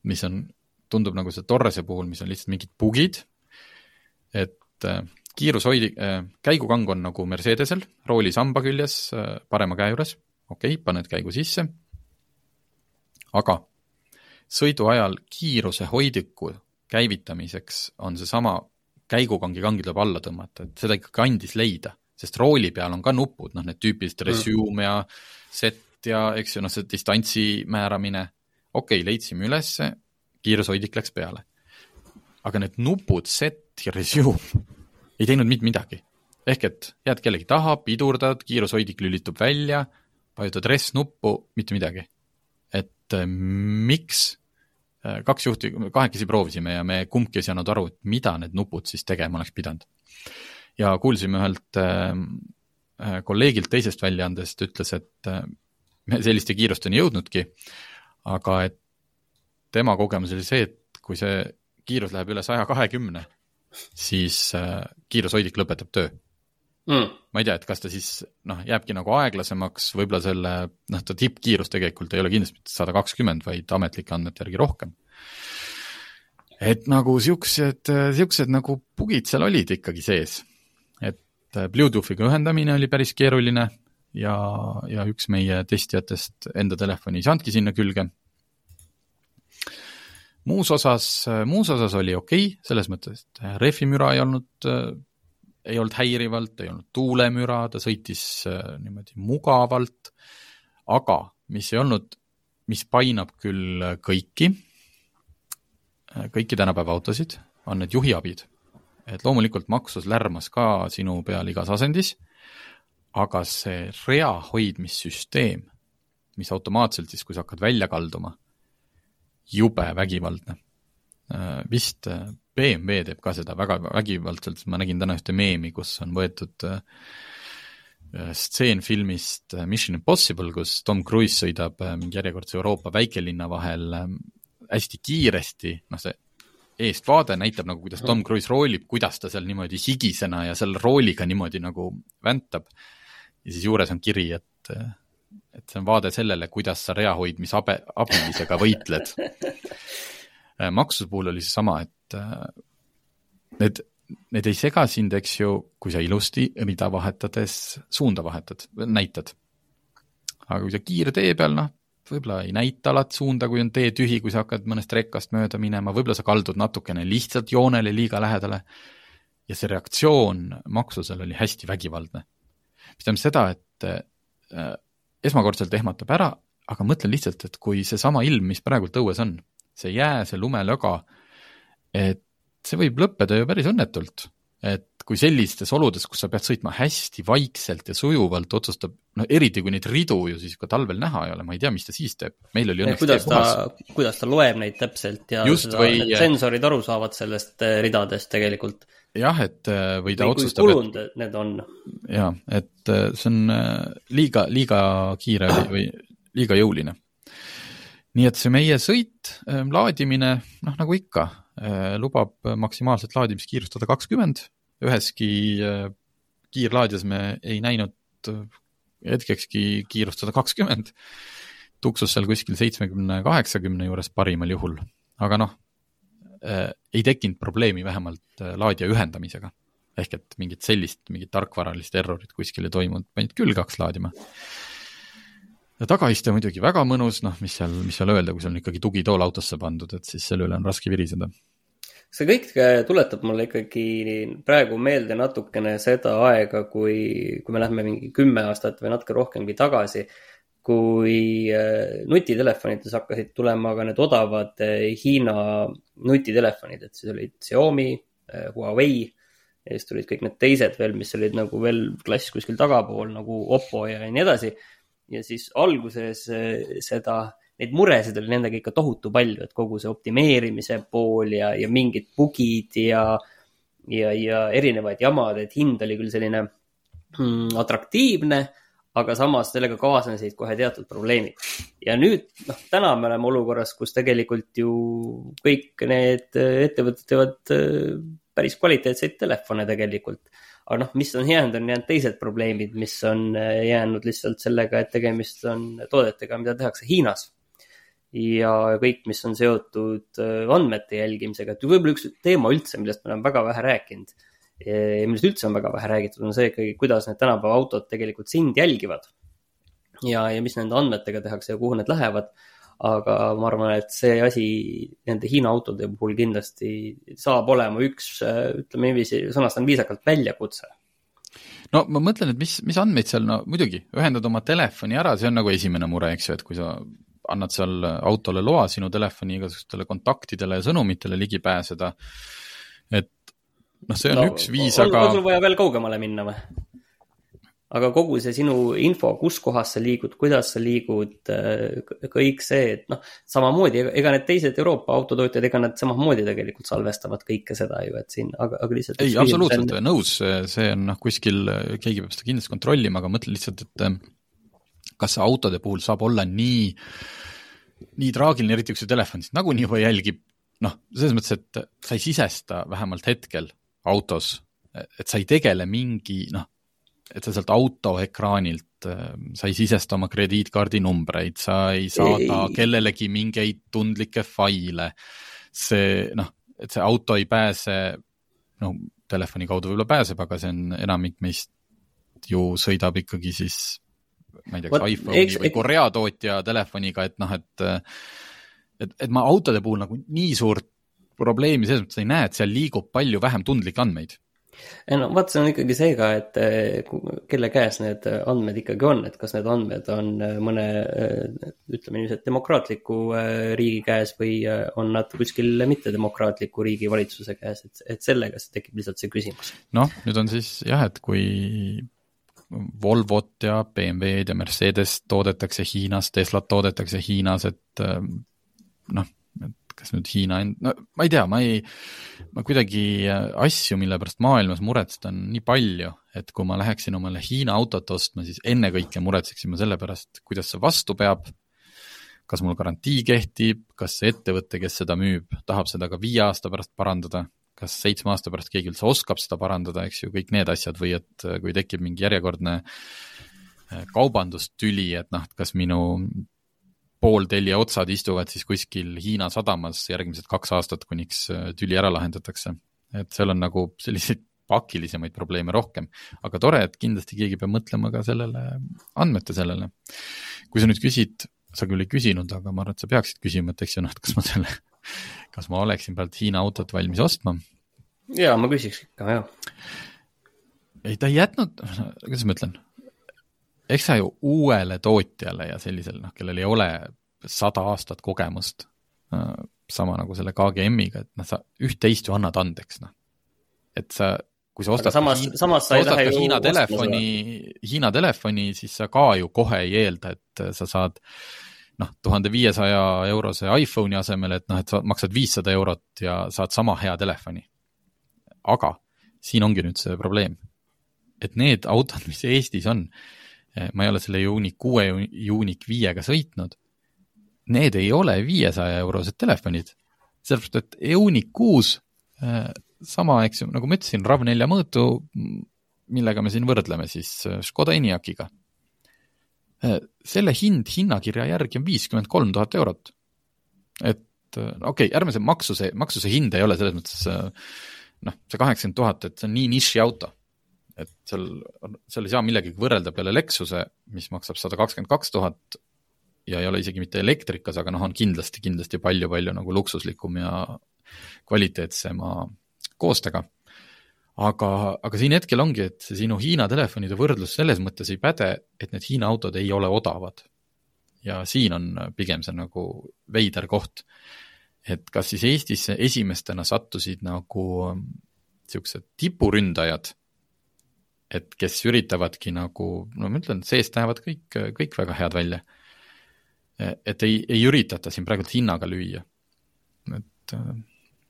mis on, tundub nagu see Torrese puhul, mis on lihtsalt mingid bugid, et äh, kiirushoidi äh,, käigukang on nagu Mercedesel, rooli samba küljes äh, parema käe juures, okei okay,, paned käigu sisse, aga sõidu ajal kiiruse hoidiku käivitamiseks on seesama käigukangi kang tuleb alla tõmmata, et seda ikkagi andis leida, sest rooli peal on ka nupud, noh, need tüüpilised mm. resume ja set ja eks ju, noh, see distantsi määramine, okei okay,, leidsime ülesse, kiirushoidik läks peale. aga need nupud, set ja resume *laughs* ei teinud mitte midagi. ehk et jääd kellegi taha, pidurdad, kiirushoidik lülitub välja, vajutad res-nuppu, mitte midagi. et äh, miks äh, kaks juhti, kahekesi proovisime ja me kumbki ei saanud aru, et mida need nupud siis tegema oleks pidanud. ja kuulsime ühelt äh, kolleegilt teisest väljaandest, ütles, et me selliste kiirusteni jõudnudki, aga et tema kogemus oli see, et kui see kiirus läheb üle saja kahekümne, siis äh, kiirushoidik lõpetab töö mm.. ma ei tea, et kas ta siis noh, jääbki nagu aeglasemaks, võib-olla selle, noh, ta tippkiirus tegelikult ei ole kindlasti mitte sada kakskümmend, vaid ametlike andmete järgi rohkem. et nagu siuksed, siuksed nagu bugid seal olid ikkagi sees. et äh, Bluetoothiga ühendamine oli päris keeruline ja, ja üks meie testijatest enda telefoni ei saanudki sinna külge muus osas, muus osas oli okei okay,, selles mõttes, et rehvimüra ei olnud, ei olnud häirivalt, ei olnud tuulemüra, ta sõitis äh, niimoodi mugavalt, aga mis ei olnud, mis painab küll kõiki, kõiki tänapäeva autosid, on need juhiabid. et loomulikult maksus lärmas ka sinu peal igas asendis, aga see rea hoidmissüsteem, mis automaatselt siis, kui sa hakkad välja kalduma jube vägivaldne. Äh, vist äh, BMW teeb ka seda väga vägivaldselt, ma nägin täna ühte meemi, kus on võetud äh, stseen filmist Mission Impossible, kus Tom Cruise sõidab mingi järjekordse Euroopa väikelinna vahel hästi kiiresti, noh see eestvaade näitab nagu, kuidas Tom Cruise roolib, kuidas ta seal niimoodi higisena ja selle rooliga niimoodi nagu väntab. ja siis juures on kiri, et et see on vaade sellele, kuidas sa reahoidmisabe, abilisega võitled. *laughs* Äh, maksuse puhul oli seesama, et äh, need, need ei sega sind, eks ju, kui sa ilusti rida vahetades suunda vahetad, näitad. aga kui sa kiirtee peal, noh, võib-olla ei näita alati suunda, kui on tee tühi, kui sa hakkad mõnest rekkast mööda minema, võib-olla sa kaldud natukene lihtsalt joonele liiga lähedale. ja see reaktsioon maksusel oli hästi vägivaldne. mis tähendab seda, et äh, esmakordselt ehmatab ära, aga mõtlen lihtsalt, et kui seesama ilm, mis praegult õues on, see jää, see lumelöga, et see võib lõppeda ju päris õnnetult. et kui sellistes oludes, kus sa pead sõitma hästi vaikselt ja sujuvalt, otsustab, no eriti kui neid ridu ju siis ka talvel näha ei ole, ma ei tea, mis ta siis teeb. meil oli õnneks kuidas ta, kuidas ta loeb neid täpselt ja Just, seda, või... sensorid aru saavad sellest eh, ridadest tegelikult jah, et äh, või ta või otsustab. kulunud et... need on. ja, et äh, see on äh, liiga, liiga kiire või, liiga jõuline. nii et see meie sõit, laadimine, noh nagu ikka, lubab maksimaalset laadimiskiirust sada kakskümmend, üheski kiirlaadijas me ei näinud hetkekski kiirust sada kakskümmend, tuksus seal kuskil seitsmekümne, kaheksakümne juures parimal juhul, aga noh ei tekkinud probleemi vähemalt äh, laadija ühendamisega. ehk et mingit sellist, mingit tarkvaralist errorit kuskil ei toimunud, panid külge, hakkas laadima. tagaiste muidugi väga mõnus, noh, mis seal, mis seal öelda, kui sul on ikkagi tugitool autosse pandud, et siis selle üle on raske viriseda. see kõik tuletab mulle ikkagi praegu meelde natukene seda aega, kui, kui me lähme mingi kümme aastat või natuke rohkemgi tagasi, kui äh, nutitelefonides hakkasid tulema ka need odavad äh, Hiina nutitelefonid, et siis olid Xiaomi, äh, Huawei ja siis tulid kõik need teised veel, mis olid nagu veel klass kuskil tagapool nagu Oppo ja nii edasi. Ja siis alguses seda, neid muresid oli nendega ikka tohutu palju, et kogu see optimeerimise pool ja, ja mingid bugid ja, ja, ja erinevad jamad, et hind oli küll selline mm, atraktiivne, aga samas sellega kaasnesid kohe teatud probleemid. ja nüüd, noh, täna me oleme olukorras, kus tegelikult ju kõik need ettevõtted teevad eh, päris kvaliteetseid telefone tegelikult aga noh, mis on jäänud, on jäänud teised probleemid, mis on äh, jäänud lihtsalt sellega, et tegemist on toodetega, mida tehakse Hiinas. ja kõik, mis on seotud äh, andmete jälgimisega, et võib-olla üks teema üldse, millest me oleme väga vähe rääkinud millest üldse on väga vähe räägitud, on see ikkagi, kuidas need tänapäeva autod tegelikult sind jälgivad. ja, ja mis nende andmetega tehakse ja kuhu need lähevad aga ma arvan, et see asi nende Hiina autode puhul kindlasti saab olema üks, ütleme niiviisi, sõnastan viisakalt, väljakutse no ma mõtlen, et mis, mis andmeid seal, no muidugi, ühendad oma telefoni ära, see on nagu esimene mure, eks ju, et kui sa annad seal autole loa sinu telefoni igasugustele kontaktidele ja sõnumitele ligi pääseda, et noh, see on no, üks viis, aga. on sul vaja veel kaugemale minna või? aga kogu see sinu info, kus kohas sa liigud, kuidas sa liigud, äh, kõik see, et noh, samamoodi, ega need teised Euroopa autotootjad, ega nad samamoodi tegelikult salvestavad kõike seda ju, et siin, aga, aga lihtsalt. ei, absoluutselt on... nõus, see on noh, kuskil keegi peab seda kindlasti kontrollima, aga mõtlen lihtsalt, et äh, kas autode puhul saab olla nii, nii traagiline, eriti kui see telefon sind nagunii juba jälgib, noh, selles mõttes, et sa ei sisesta vähemalt hetkel autos, et sa ei tegele mingi noh, et sa sealt autoekraanilt, ähm, sa ei sisesta oma krediitkaardi numbreid, sa ei saada ei. kellelegi mingeid tundlikke faile. see noh, et see auto ei pääse, no telefoni kaudu võib-olla pääseb, aga see on, enamik meist ju sõidab ikkagi siis ma ei tea, kas iPhone'i või Korea tootja telefoniga, et noh, et et, et ma autode puhul nagu nii suurt probleemi selles mõttes ei näe, et seal liigub palju vähem tundlikke andmeid no vot, see on ikkagi see ka, et eh, kelle käes need andmed ikkagi on, et kas need andmed on eh, mõne eh, ütleme et demokraatliku riigi käes või on nad kuskil mittedemokraatliku riigi valitsuse käes, et, et sellega tekib lihtsalt see küsimus. noh, nüüd on siis jah, et kui Volvot ja BMW-d ja Mercedes toodetakse Hiinas, Teslat toodetakse Hiinas, et noh kas nüüd Hiina end-, no ma ei tea, ma ei, ma kuidagi äh, asju, mille pärast maailmas muretseda on nii palju, et kui ma läheksin omale Hiina autot ostma, siis ennekõike muretseksin ma selle pärast, kuidas see vastu peab, kas mul garantii kehtib, kas see ettevõte, kes seda müüb, tahab seda ka viie aasta pärast parandada, kas seitsme aasta pärast keegi üldse oskab seda parandada, eks ju, kõik need asjad või et äh, kui tekib mingi järjekordne äh, kaubandustüli, et noh, kas minu pooltellija otsad istuvad siis kuskil Hiina sadamas järgmised kaks aastat, kuniks äh, tüli ära lahendatakse. et seal on nagu selliseid pakilisemaid probleeme rohkem, aga tore, et kindlasti keegi peab mõtlema ka sellele, andmete sellele. kui sa nüüd küsid, sa küll ei küsinud, aga ma arvan, et sa peaksid küsima, et eks ju noh, et kas ma selle, kas ma oleksin praegu Hiina autot valmis ostma. jaa, ma küsiks ikka, jah. ei, ta ei jätnud, kuidas ma ütlen eks sa ju uuele tootjale ja sellisele, noh, kellel ei ole sada aastat kogemust, äh, sama nagu selle KGM-iga, et noh, sa üht-teist ju annad andeks, noh. et sa, kui sa ostad samas, Hiina, samas sa ostad ka Hiina telefoni, Hiina telefoni, siis sa ka ju kohe ei eelda, et sa saad noh, tuhande viiesaja eurose iPhone'i asemel, et noh, et sa maksad viissada eurot ja saad sama hea telefoni. aga siin ongi nüüd see probleem, et need autod, mis Eestis on, ma ei ole selle Uniq kuue, Uniq viiega sõitnud. Need ei ole viiesaja eurosed telefonid, sellepärast et Uniq kuus eh, sama, eks ju, nagu ma ütlesin, RAV4 mõõtu, millega me siin võrdleme siis eh, Škoda Enyaq'iga. selle hind hinnakirja järgi on viiskümmend kolm tuhat eurot. et okei okay,, ärme see maksuse, maksuse hind ei ole selles mõttes noh, see kaheksakümmend tuhat, et see on nii nišiauto et seal, seal ei saa millegagi võrrelda peale Lexuse, mis maksab sada kakskümmend kaks tuhat, ja ei ole isegi mitte elektrikas, aga noh, on kindlasti, kindlasti palju-palju nagu luksuslikum ja kvaliteetsema koostega. aga, aga siin hetkel ongi, et see sinu Hiina telefonide võrdlus selles mõttes ei päde, et need Hiina autod ei ole odavad. ja siin on pigem see nagu veider koht. et kas siis Eestisse esimestena sattusid nagu niisugused tipuründajad et kes üritavadki nagu, no ma ütlen, seest näevad kõik, kõik väga head välja. et ei, ei üritata siin praegult hinnaga lüüa. et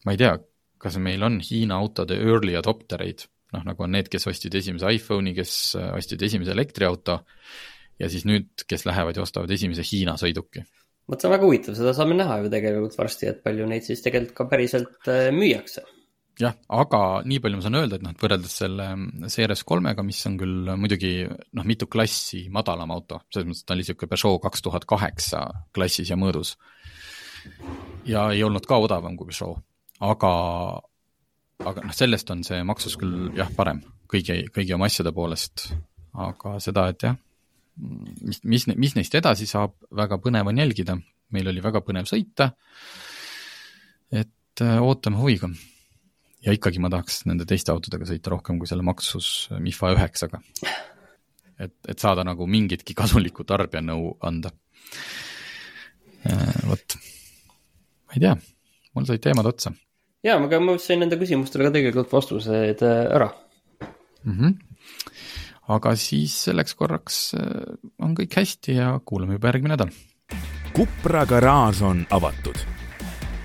ma ei tea, kas meil on Hiina autode early adopter eid, noh nagu on need, kes ostsid esimese iPhone'i, kes ostsid esimese elektriauto ja siis nüüd, kes lähevad ja ostavad esimese Hiina sõiduki vot see on väga huvitav, seda saame näha ju tegelikult varsti, et palju neid siis tegelikult ka päriselt äh, müüakse jah, aga nii palju ma saan öelda, et noh, et võrreldes selle CRS kolmega, mis on küll muidugi noh, mitu klassi madalam auto, selles mõttes, et ta oli niisugune Peugeot kaks tuhat kaheksa klassis ja mõõdus. ja ei olnud ka odavam kui Peugeot, aga, aga noh, sellest on see maksus küll jah, parem kõigi, kõigi oma asjade poolest, aga seda, et jah, mis, mis, mis neist edasi saab, väga põnev on jälgida, meil oli väga põnev sõita, et ootame huviga ja ikkagi ma tahaks nende teiste autodega sõita rohkem kui selle Maxus Mifa üheksaga. et, et saada nagu mingitki kasulikku tarbijanõu anda. Äh, vot, ma ei tea, mul said teemad otsa. jaa, aga ma sain nende küsimustele ka tegelikult vastused äh, ära mm. -hmm. aga siis selleks korraks äh, on kõik hästi ja kuulame juba järgmine nädal. Kupra garaaž on avatud.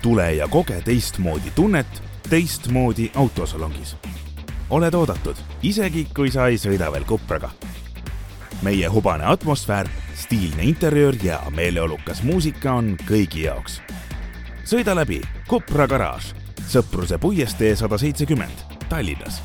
tule ja koge teistmoodi tunnet teistmoodi autosalongis. oled oodatud, isegi kui sa ei sõida veel Kupraga. meie hubane atmosfäär, stiilne interjöör ja meeleolukas muusika on kõigi jaoks. sõida läbi Kupra garaaž, Sõpruse puiestee sada seitsekümmend, Tallinnas